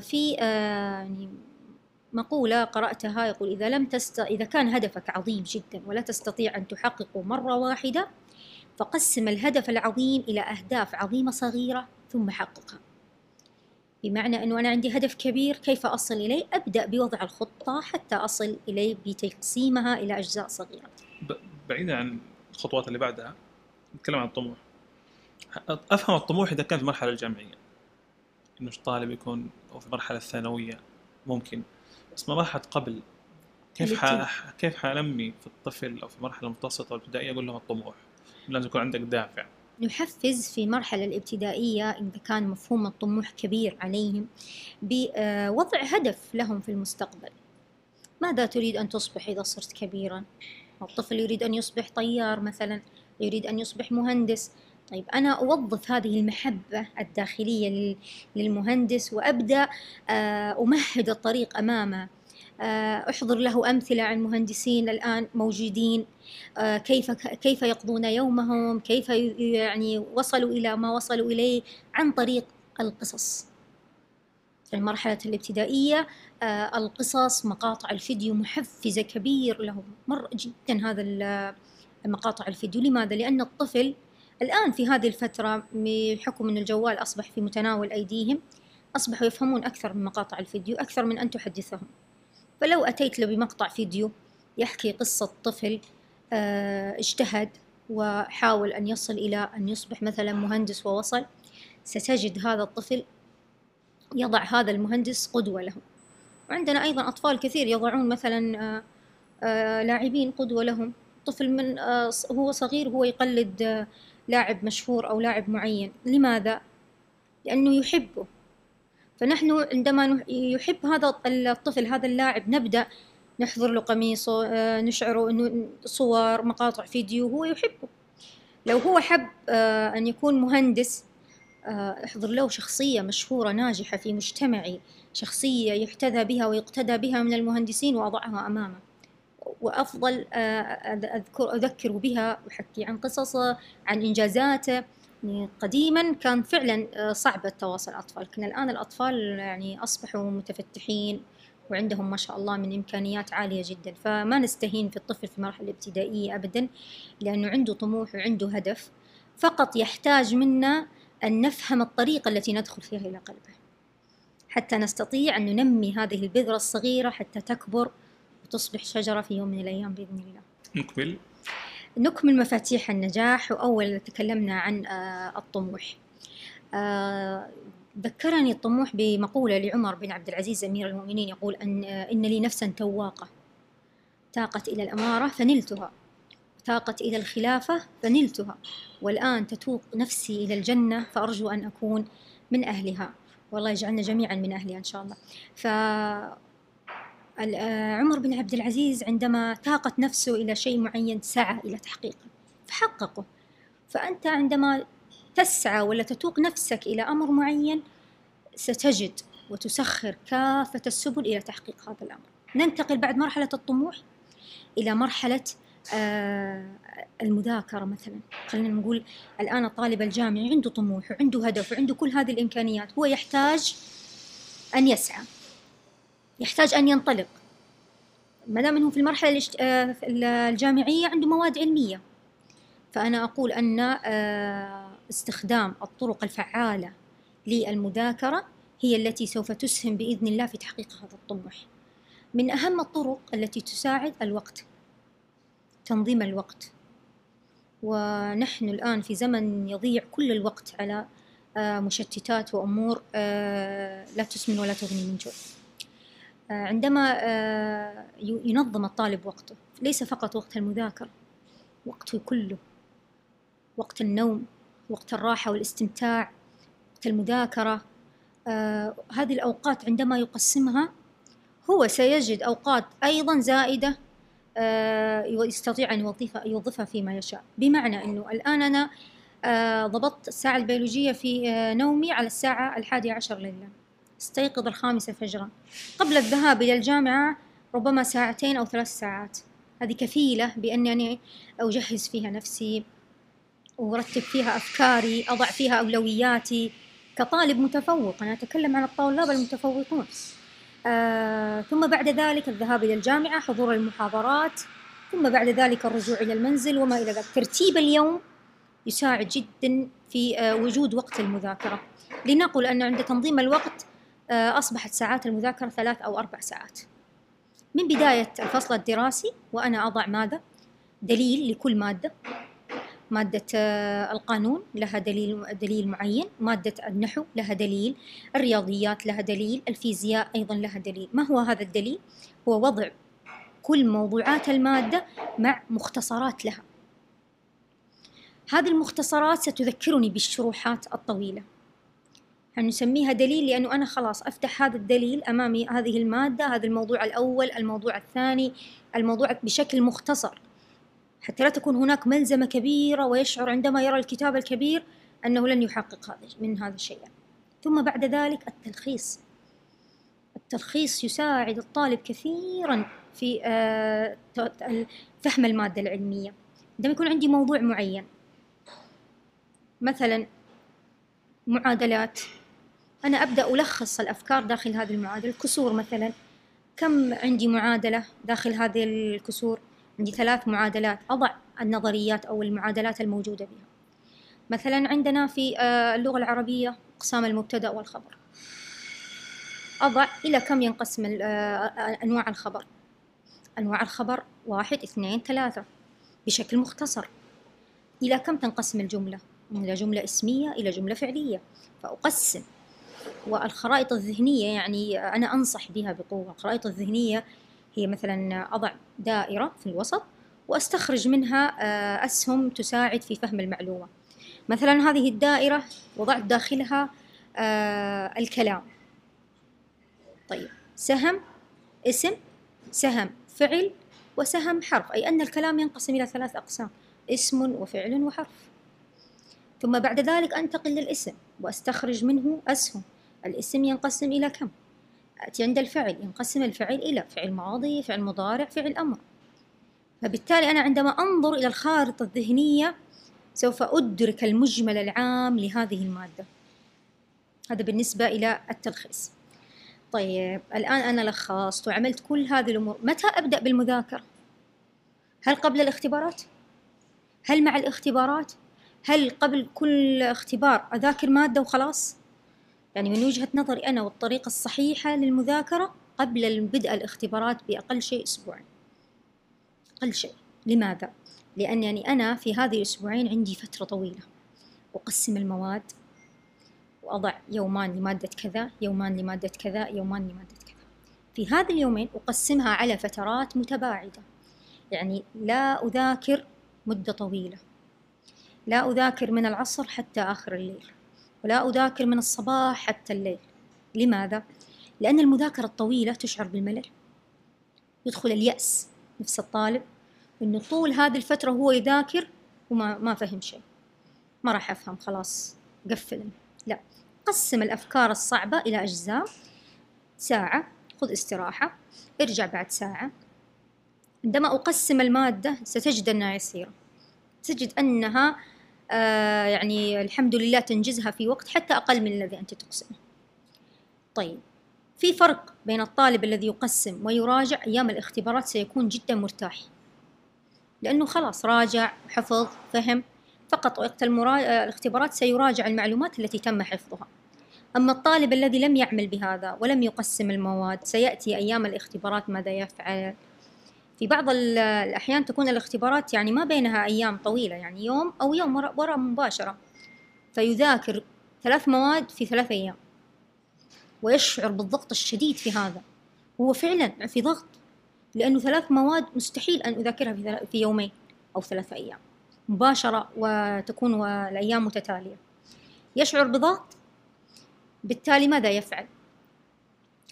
في يعني مقولة قرأتها يقول إذا لم تست... إذا كان هدفك عظيم جدا ولا تستطيع أن تحققه مرة واحدة فقسم الهدف العظيم إلى أهداف عظيمة صغيرة ثم حققها. بمعنى أنه أنا عندي هدف كبير كيف أصل إليه؟ أبدأ بوضع الخطة حتى أصل إليه بتقسيمها إلى أجزاء صغيرة. بعيدا عن الخطوات اللي بعدها نتكلم عن الطموح. أفهم الطموح إذا كان في المرحله الجامعية. إنه الطالب يكون أو في المرحله الثانوية. ممكن. بس ما مرحله قبل. كيف ح... كيف حنمي في الطفل أو في المرحلة المتوسطة والابتدائية أقول لهم الطموح؟ لازم يكون عندك دافع. نحفز في المرحلة الابتدائية إذا كان مفهوم الطموح كبير عليهم بوضع هدف لهم في المستقبل. ماذا تريد أن تصبح إذا صرت كبيرا؟ الطفل يريد أن يصبح طيار مثلا يريد أن يصبح مهندس. طيب أنا أوظف هذه المحبة الداخلية للمهندس وأبدأ آه، أمهد الطريق أمامه. أحضر له أمثلة عن مهندسين الآن موجودين. آه، كيف كيف يقضون يومهم؟ كيف يعني وصلوا إلى ما وصلوا إليه؟ عن طريق القصص. المرحلة الابتدائية القصص مقاطع الفيديو محفزة كبير لهم. مرة جدا هذا مقاطع الفيديو. لماذا؟ لأن الطفل الآن في هذه الفترة بحكم أن الجوال أصبح في متناول أيديهم أصبحوا يفهمون أكثر من مقاطع الفيديو أكثر من أن تحدثهم. فلو أتيت له بمقطع فيديو يحكي قصة طفل آه، اجتهد وحاول أن يصل إلى أن يصبح مثلا مهندس ووصل ستجد هذا الطفل يضع هذا المهندس قدوة له. وعندنا أيضا أطفال كثير يضعون مثلا آه، آه، لاعبين قدوة لهم. طفل من هو صغير هو يقلد لاعب مشهور أو لاعب معين. لماذا؟ لأنه يحبه. فنحن عندما يحب هذا الطفل هذا اللاعب نبدأ نحضر له قميصه آه، نشعره أنه صور مقاطع فيديو هو يحبه. لو هو حب آه، أن يكون مهندس آه، احضر له شخصية مشهورة ناجحة في مجتمعي شخصية يحتذى بها ويقتدى بها من المهندسين وأضعها أمامه. وأفضل أذكر أذكر بها وأحكي عن قصصه عن إنجازاته. يعني قديما كان فعلا آه، صعب التواصل الأطفال. لكن الآن الأطفال يعني أصبحوا متفتحين وعندهم ما شاء الله من إمكانيات عالية جدا. فما نستهين في الطفل في المرحلة الابتدائية أبدا لأنه عنده طموح وعنده هدف. فقط يحتاج منا أن نفهم الطريقة التي ندخل فيها إلى قلبه. حتى نستطيع أن ننمي هذه البذرة الصغيرة حتى تكبر وتصبح شجرة في يوم من الأيام بإذن الله. نكمل نكمل مفاتيح النجاح وأول تكلمنا عن آه، الطموح. آه، ذكرني الطموح بمقولة لعمر بن عبد العزيز أمير المؤمنين يقول أن آه، إن لي نفسا تواقة. تاقت إلى الأمارة فنلتها. تاقت إلى الخلافة فنلتها. والآن تتوق نفسي إلى الجنة فأرجو أن أكون من أهلها. والله يجعلنا جميعا من أهلها إن شاء الله. ف عمر بن عبد العزيز عندما تاقت نفسه إلى شيء معين سعى إلى تحقيقه فحققه. فأنت عندما تسعى ولا تتوق نفسك إلى أمر معين ستجد وتسخر كافة السبل إلى تحقيق هذا الأمر. ننتقل بعد مرحلة الطموح إلى مرحلة آه المذاكرة مثلا. خلينا نقول الآن الطالب الجامعي عنده طموح وعنده هدف وعنده كل هذه الإمكانيات هو يحتاج أن يسعى. يحتاج أن ينطلق. ما دام أنه في المرحلة آه، الجامعية عنده مواد علمية. فأنا أقول أن آه، استخدام الطرق الفعالة للمذاكرة هي التي سوف تسهم بإذن الله في تحقيق هذا الطموح. من أهم الطرق التي تساعد الوقت تنظيم الوقت. ونحن الآن في زمن يضيع كل الوقت على آه، مشتتات وأمور لا تسمن ولا تغني من جوع. عندما آه، ينظم الطالب وقته. ليس فقط وقت المذاكرة وقته كله. وقت النوم وقت الراحة والاستمتاع وقت المذاكرة. آه، هذه الأوقات عندما يقسمها هو سيجد أوقات أيضا زائدة يستطيع أن يوظفها, يوظفها فيما يشاء. بمعنى أنه الآن أنا ضبطت الساعة البيولوجية في نومي على الساعة الحادية عشر ليلا. استيقظ الخامسة فجرا. قبل الذهاب إلى الجامعة ربما ساعتين أو ثلاث ساعات. هذه كفيلة بأنني أجهز فيها نفسي وأرتب فيها أفكاري أضع فيها أولوياتي كطالب متفوق. أنا أتكلم عن الطلاب المتفوقون. آه، ثم بعد ذلك الذهاب إلى الجامعة حضور المحاضرات ثم بعد ذلك الرجوع إلى المنزل وما إلى ذلك. ترتيب اليوم يساعد جدا في آه، وجود وقت المذاكرة. لنقل أن عند تنظيم الوقت أصبحت ساعات المذاكرة ثلاث أو أربع ساعات من بداية الفصل الدراسي وأنا أضع ماذا؟ دليل لكل مادة مادة آه، القانون لها دليل دليل معين، مادة النحو لها دليل، الرياضيات لها دليل، الفيزياء أيضا لها دليل، ما هو هذا الدليل؟ هو وضع كل موضوعات المادة مع مختصرات لها. هذه المختصرات ستذكرني بالشروحات الطويلة. نسميها دليل لأنه أنا خلاص أفتح هذا الدليل أمامي هذه المادة هذا الموضوع الأول الموضوع الثاني الموضوع بشكل مختصر. حتى لا تكون هناك ملزمة كبيرة ويشعر عندما يرى الكتاب الكبير أنه لن يحقق هذا من هذا الشيء. ثم بعد ذلك التلخيص. التلخيص يساعد الطالب كثيرا في آه، فهم المادة العلمية. عندما يكون عندي موضوع معين مثلا معادلات أنا أبدأ ألخص الأفكار داخل هذه المعادلة. الكسور مثلا كم عندي معادلة داخل هذه الكسور؟ عندي ثلاث معادلات أضع النظريات أو المعادلات الموجودة بها. مثلا عندنا في آه، اللغة العربية أقسام المبتدأ والخبر. أضع إلى كم ينقسم آه، آه، أنواع الخبر؟ أنواع الخبر واحد اثنين ثلاثة بشكل مختصر. إلى كم تنقسم الجملة؟ إلى جملة اسمية إلى جملة فعلية. فأقسم. والخرائط الذهنية يعني أنا أنصح بها بقوة. الخرائط الذهنية هي مثلا أضع دائرة في الوسط وأستخرج منها آه، أسهم تساعد في فهم المعلومة. مثلا هذه الدائرة وضعت داخلها آه، الكلام. طيب سهم اسم سهم فعل وسهم حرف أي أن الكلام ينقسم إلى ثلاث أقسام اسم وفعل وحرف. ثم بعد ذلك أنتقل للاسم وأستخرج منه أسهم. الاسم ينقسم إلى كم؟ أتي عند الفعل ينقسم الفعل إلى فعل ماضي فعل مضارع فعل أمر فبالتالي أنا عندما أنظر إلى الخارطة الذهنية سوف أدرك المجمل العام لهذه المادة هذا بالنسبة إلى التلخيص طيب الآن أنا لخصت وعملت كل هذه الأمور متى أبدأ بالمذاكرة؟ هل قبل الاختبارات؟ هل مع الاختبارات؟ هل قبل كل اختبار أذاكر مادة وخلاص؟ يعني من وجهة نظري أنا والطريقة الصحيحة للمذاكرة قبل بدء الاختبارات بأقل شيء أسبوعين. أقل شيء. لماذا؟ لأنني أنا في هذه الأسبوعين عندي فترة طويلة. أقسم المواد وأضع يومان لمادة كذا يومان لمادة كذا يومان لمادة كذا. في هذه اليومين أقسمها على فترات متباعدة. يعني لا أذاكر مدة طويلة. لا أذاكر من العصر حتى آخر الليل. ولا أذاكر من الصباح حتى الليل. لماذا؟ لأن المذاكرة الطويلة تشعر بالملل. يدخل اليأس نفس الطالب إنه طول هذه الفترة هو يذاكر وما ما فهم شيء. ما راح أفهم خلاص قفل. لا قسم الأفكار الصعبة إلى أجزاء. ساعة خذ استراحة ارجع بعد ساعة. عندما أقسم المادة ستجد أنها يسيرة. تجد أنها يعني الحمد لله تنجزها في وقت حتى أقل من الذي أنت تقسمه. طيب في فرق بين الطالب الذي يقسم ويراجع أيام الاختبارات سيكون جدا مرتاح. لأنه خلاص راجع حفظ فهم فقط وقت المرا... الاختبارات سيراجع المعلومات التي تم حفظها. أما الطالب الذي لم يعمل بهذا ولم يقسم المواد سيأتي أيام الاختبارات ماذا يفعل؟ في بعض الأحيان تكون الاختبارات يعني ما بينها أيام طويلة يعني يوم أو يوم وراء مباشرة. فيذاكر ثلاث مواد في ثلاث أيام. ويشعر بالضغط الشديد في هذا. هو فعلا في ضغط لأنه ثلاث مواد مستحيل أن أذاكرها في يومين أو ثلاثة أيام. مباشرة وتكون الأيام متتالية. يشعر بضغط بالتالي ماذا يفعل؟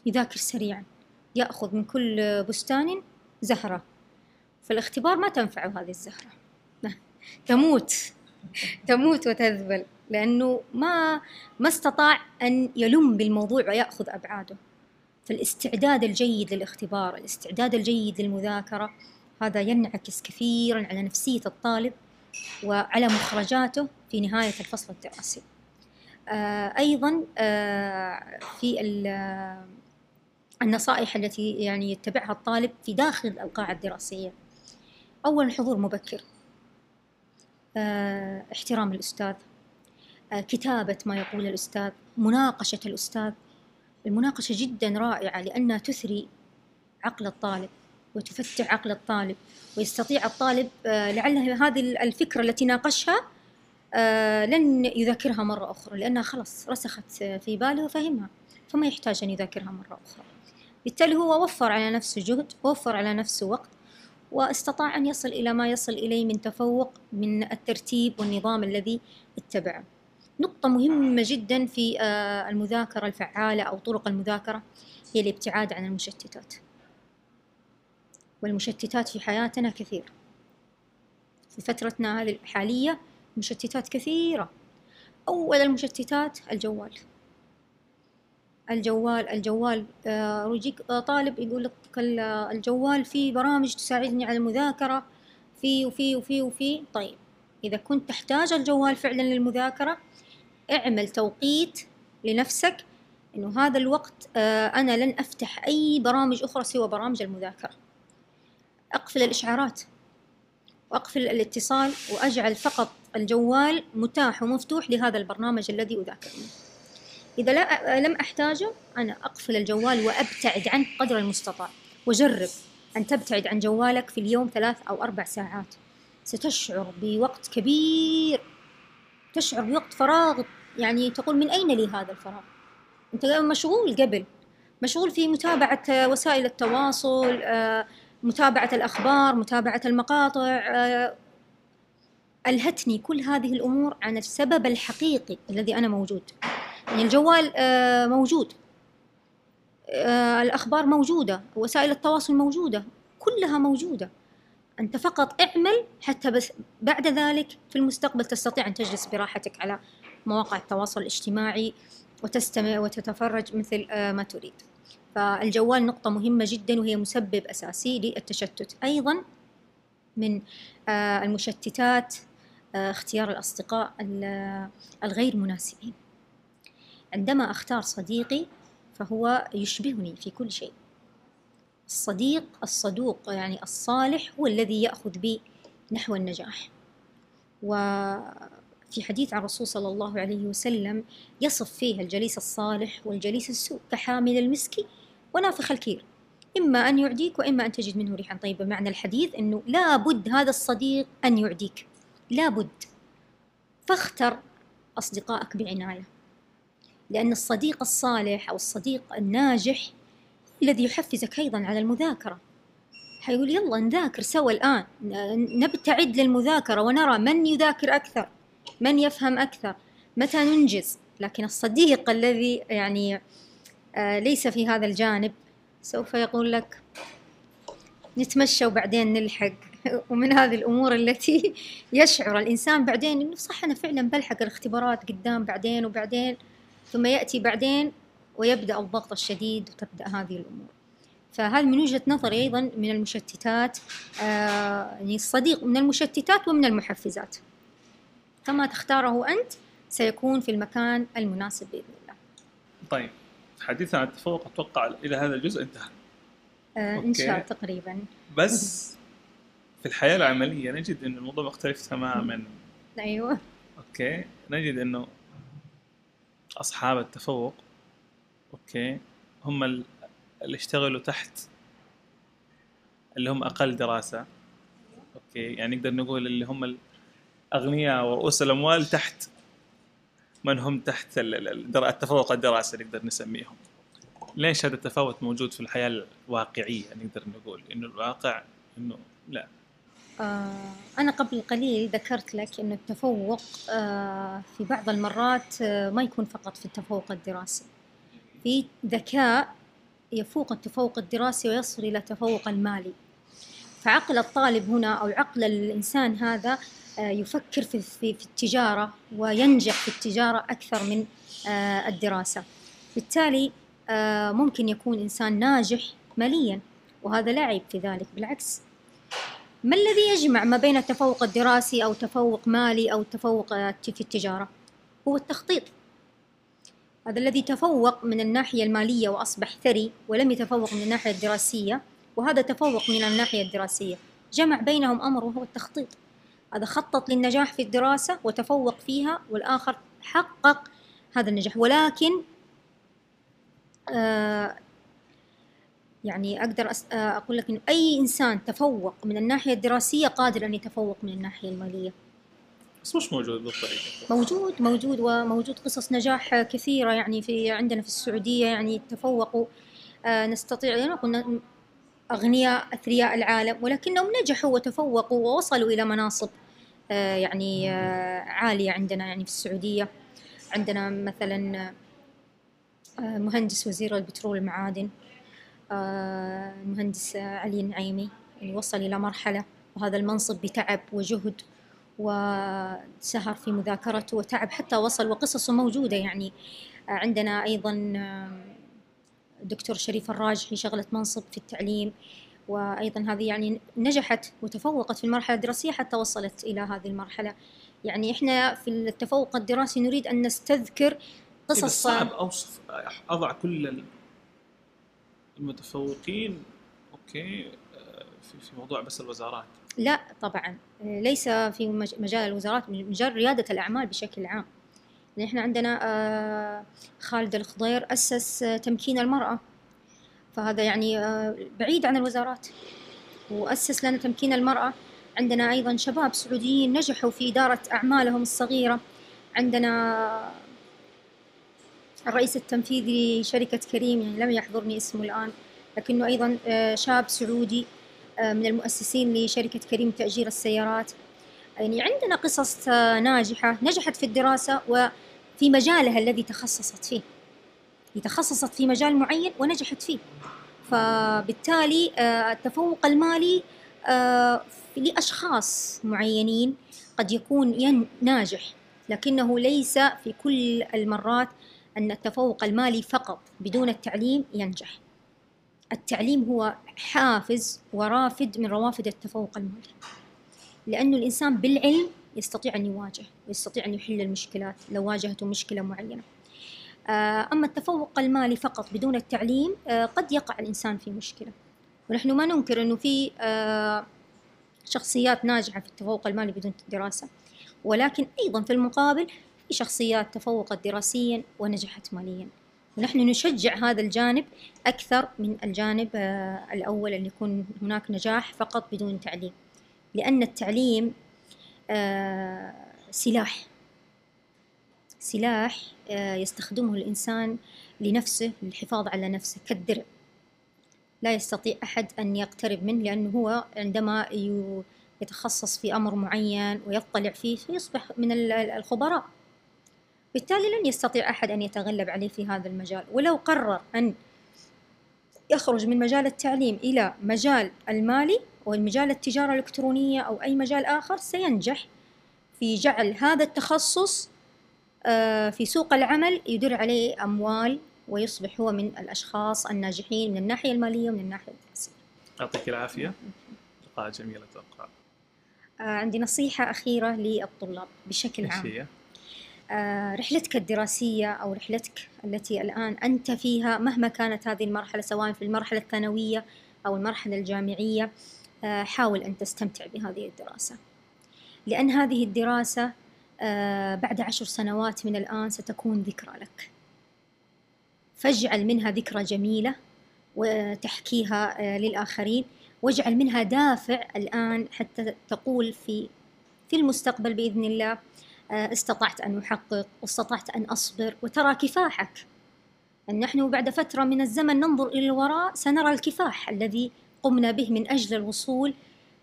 يذاكر سريعا. يأخذ من كل بستان زهرة. في الاختبار ما تنفع هذه الزهرة. تموت. تموت وتذبل لأنه ما ما استطاع أن يلم بالموضوع ويأخذ أبعاده. فالاستعداد الجيد للاختبار الاستعداد الجيد للمذاكرة هذا ينعكس كثيرا على نفسية الطالب وعلى مخرجاته في نهاية الفصل الدراسي. آه أيضا آه في النصائح التي يعني يتبعها الطالب في داخل القاعة الدراسية. أولا حضور مبكر. آه، احترام الأستاذ. آه، كتابة ما يقول الأستاذ. مناقشة الأستاذ. المناقشة جدا رائعة لأنها تثري عقل الطالب وتفتح عقل الطالب ويستطيع الطالب آه، لعل هذه الفكرة التي ناقشها لن يذاكرها مرة أخرى لأنها خلاص رسخت في باله وفهمها فما يحتاج أن يذاكرها مرة أخرى. بالتالي هو وفر على نفسه جهد وفر على نفسه وقت واستطاع أن يصل إلى ما يصل إليه من تفوق من الترتيب والنظام الذي اتبعه. نقطة مهمة جدا في آه، المذاكرة الفعالة أو طرق المذاكرة هي الابتعاد عن المشتتات. والمشتتات في حياتنا كثير. في فترتنا هذه الحالية مشتتات كثيرة. أول المشتتات الجوال. الجوال الجوال آه، يجيك آه، طالب يقول لك الجوال فيه برامج تساعدني على المذاكرة في وفي وفي وفي. طيب إذا كنت تحتاج الجوال فعلا للمذاكرة اعمل توقيت لنفسك إنه هذا الوقت آه، أنا لن أفتح أي برامج أخرى سوى برامج المذاكرة. أقفل الإشعارات وأقفل الاتصال وأجعل فقط الجوال متاح ومفتوح لهذا البرنامج الذي أذاكر. منه إذا لا لم أحتاجه أنا أقفل الجوال وأبتعد عنه قدر المستطاع. وجرب أن تبتعد عن جوالك في اليوم ثلاث أو أربع ساعات. ستشعر بوقت كبير. تشعر بوقت فراغ. يعني تقول من أين لي هذا الفراغ؟ أنت مشغول قبل. مشغول في متابعة وسائل التواصل آه، متابعة الأخبار متابعة المقاطع آه، ألهتني كل هذه الأمور عن السبب الحقيقي الذي أنا موجود. يعني الجوال آه، موجود. آه، الأخبار موجودة وسائل التواصل موجودة كلها موجودة. أنت فقط اعمل حتى بس بعد ذلك في المستقبل تستطيع أن تجلس براحتك على مواقع التواصل الاجتماعي وتستمع وتتفرج مثل آه، ما تريد. فالجوال نقطة مهمة جدا وهي مسبب أساسي للتشتت. أيضا من المشتتات اختيار الأصدقاء الغير مناسبين. عندما أختار صديقي فهو يشبهني في كل شيء. الصديق الصدوق يعني الصالح هو الذي يأخذ بي نحو النجاح. وفي حديث عن الرسول صلى الله عليه وسلم يصف فيه الجليس الصالح والجليس السوء كحامل المسك ونافخ الكير. إما أن يعديك وإما أن تجد منه ريحا. طيبة معنى الحديث أنه لابد هذا الصديق أن يعديك. لابد فاختر أصدقائك بعناية. لأن الصديق الصالح أو الصديق الناجح الذي يحفزك أيضا على المذاكرة. حيقول يلا نذاكر سوا الآن نبتعد للمذاكرة ونرى من يذاكر أكثر من يفهم أكثر متى ننجز. لكن الصديق الذي يعني آه، ليس في هذا الجانب سوف يقول لك نتمشى وبعدين نلحق. (laughs) ومن هذه الأمور التي (laughs) يشعر الإنسان بعدين إنه صح أنا فعلا بلحق الاختبارات قدام بعدين وبعدين. ثم يأتي بعدين ويبدأ الضغط الشديد وتبدأ هذه الأمور. فهذه من وجهة نظري أيضا من المشتتات آه يعني الصديق من المشتتات ومن المحفزات. كما تختاره أنت سيكون في المكان المناسب بإذن الله. طيب حديثنا عن التفوق أتوقع إلى هذا الجزء انتهى. آه إن شاء الله تقريبا. بس في الحياة العملية نجد أن الموضوع مختلف تماما. أيوه. okay. نجد أنه أصحاب التفوق okay؟ هم اللي اشتغلوا تحت اللي هم أقل دراسة okay؟ يعني نقدر نقول اللي هم الاغنياء ورؤوس الأموال تحت من هم تحت التفوق الدراسي نقدر نسميهم. ليش هذا التفاوت موجود في الحياة الواقعية نقدر نقول؟ إنه الواقع إنه لا. أنا قبل قليل ذكرت لك أن التفوق آه، في بعض المرات آه، ما يكون فقط في التفوق الدراسي. في ذكاء يفوق التفوق الدراسي ويصل إلى التفوق المالي. فعقل الطالب هنا أو عقل الإنسان هذا يفكر في التجارة وينجح في التجارة أكثر من الدراسة. بالتالي ممكن يكون إنسان ناجح ماليا وهذا لا عيب في ذلك. بالعكس ما الذي يجمع ما بين التفوق الدراسي أو تفوق مالي أو التفوق في التجارة؟ هو التخطيط. هذا الذي تفوق من الناحية المالية وأصبح ثري ولم يتفوق من الناحية الدراسية وهذا تفوق من الناحية الدراسية. جمع بينهم أمر وهو التخطيط. هذا خطط للنجاح في الدراسة وتفوق فيها والآخر حقق هذا النجاح. ولكن آه يعني أقدر آه، أقول لك إنه أي إنسان تفوق من الناحية الدراسية قادر أن يتفوق من الناحية المالية. بس مش موجود بالطريقة موجود موجود وموجود قصص نجاح كثيرة يعني في عندنا في السعودية يعني تفوقوا. آه نستطيع يعني قلنا أغنياء أثرياء العالم ولكنهم نجحوا وتفوقوا ووصلوا إلى مناصب آه يعني آه عالية عندنا يعني في السعودية. عندنا مثلا مهندس وزير البترول والمعادن المهندس علي النعيمي يعني وصل إلى مرحلة وهذا المنصب بتعب وجهد وسهر في مذاكرته وتعب حتى وصل وقصصه موجودة يعني. عندنا أيضا دكتور شريف الراجحي شغلت منصب في التعليم وأيضا هذه يعني نجحت وتفوقت في المرحلة الدراسية حتى وصلت إلى هذه المرحلة. يعني إحنا في التفوق الدراسي نريد أن نستذكر قصص صعب أوصف أضع كل المتفوقين أوكي آه، في في موضوع بس الوزارات. لا طبعا. آه، ليس في مجال الوزارات مجال ريادة الأعمال بشكل عام. إحنا عندنا آه، خالد الخضير أسس تمكين المرأة. فهذا يعني بعيد عن الوزارات. وأسس لنا تمكين المرأة. عندنا أيضا شباب سعوديين نجحوا في إدارة أعمالهم الصغيرة. عندنا الرئيس التنفيذي لشركة كريم يعني لم يحضرني اسمه الآن لكنه أيضا آه، شاب سعودي آه، من المؤسسين لشركة كريم تأجير السيارات. يعني عندنا قصص آه، ناجحة نجحت في الدراسة وفي مجالها الذي تخصصت فيه. تخصصت في مجال معين ونجحت فيه. فبالتالي التفوق المالي لأشخاص معينين قد يكون ناجح لكنه ليس في كل المرات أن التفوق المالي فقط بدون التعليم ينجح. التعليم هو حافز ورافد من روافد التفوق المالي. لأنه الإنسان بالعلم يستطيع أن يواجه ويستطيع أن يحل المشكلات لو واجهته مشكلة معينة. آه، أما التفوق المالي فقط بدون التعليم آه، قد يقع الإنسان في مشكلة. ونحن ما ننكر أنه في آه، شخصيات ناجحة في التفوق المالي بدون دراسة. ولكن أيضا في المقابل في شخصيات تفوقت دراسيا ونجحت ماليا. ونحن نشجع هذا الجانب أكثر من الجانب آه، الأول أن يكون هناك نجاح فقط بدون تعليم. لأن التعليم آه، سلاح. سلاح آه، يستخدمه الإنسان لنفسه للحفاظ على نفسه كالدرع. لا يستطيع أحد أن يقترب منه لأنه هو عندما يتخصص في أمر معين ويطلع فيه فيصبح من الخبراء. بالتالي لن يستطيع أحد أن يتغلب عليه في هذا المجال. ولو قرر أن يخرج من مجال التعليم إلى مجال المالي أو مجال التجارة الإلكترونية أو أي مجال آخر سينجح في جعل هذا التخصص آه، في سوق العمل يدر عليه أموال ويصبح هو من الأشخاص الناجحين من الناحية المالية ومن الناحية الدراسية يعطيك العافية. لقاء جميل أتوقع. آه، عندي نصيحة أخيرة للطلاب بشكل عام. رحلتك الدراسية أو رحلتك التي الآن أنت فيها مهما كانت هذه المرحلة سواء في المرحلة الثانوية أو المرحلة الجامعية آه، حاول أن تستمتع بهذه الدراسة. لأن هذه الدراسة آه، بعد عشر سنوات من الآن ستكون ذكرى لك. فاجعل منها ذكرى جميلة وتحكيها للآخرين. واجعل منها دافع الآن حتى تقول في في المستقبل بإذن الله آه، استطعت أن أحقق واستطعت أن أصبر وترى كفاحك. أن نحن بعد فترة من الزمن ننظر إلى الوراء سنرى الكفاح الذي قمنا به من أجل الوصول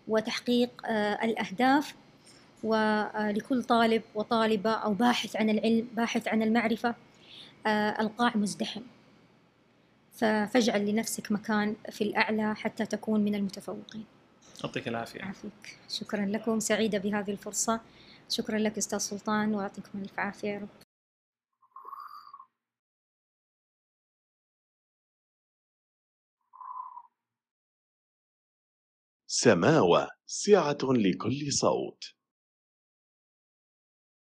وتحقيق آه، الأهداف. ولكل طالب وطالبة أو باحث عن العلم باحث عن المعرفة آه، ألقاع مزدحم. فاجعل لنفسك مكان في الأعلى حتى تكون من المتفوقين. يعطيك العافية. عافيك شكرا لكم. سعيدة بهذه الفرصة. شكرا لك أستاذ سلطان ويعطيكم ألف عافية يا رب. سماوة سعة لكل صوت.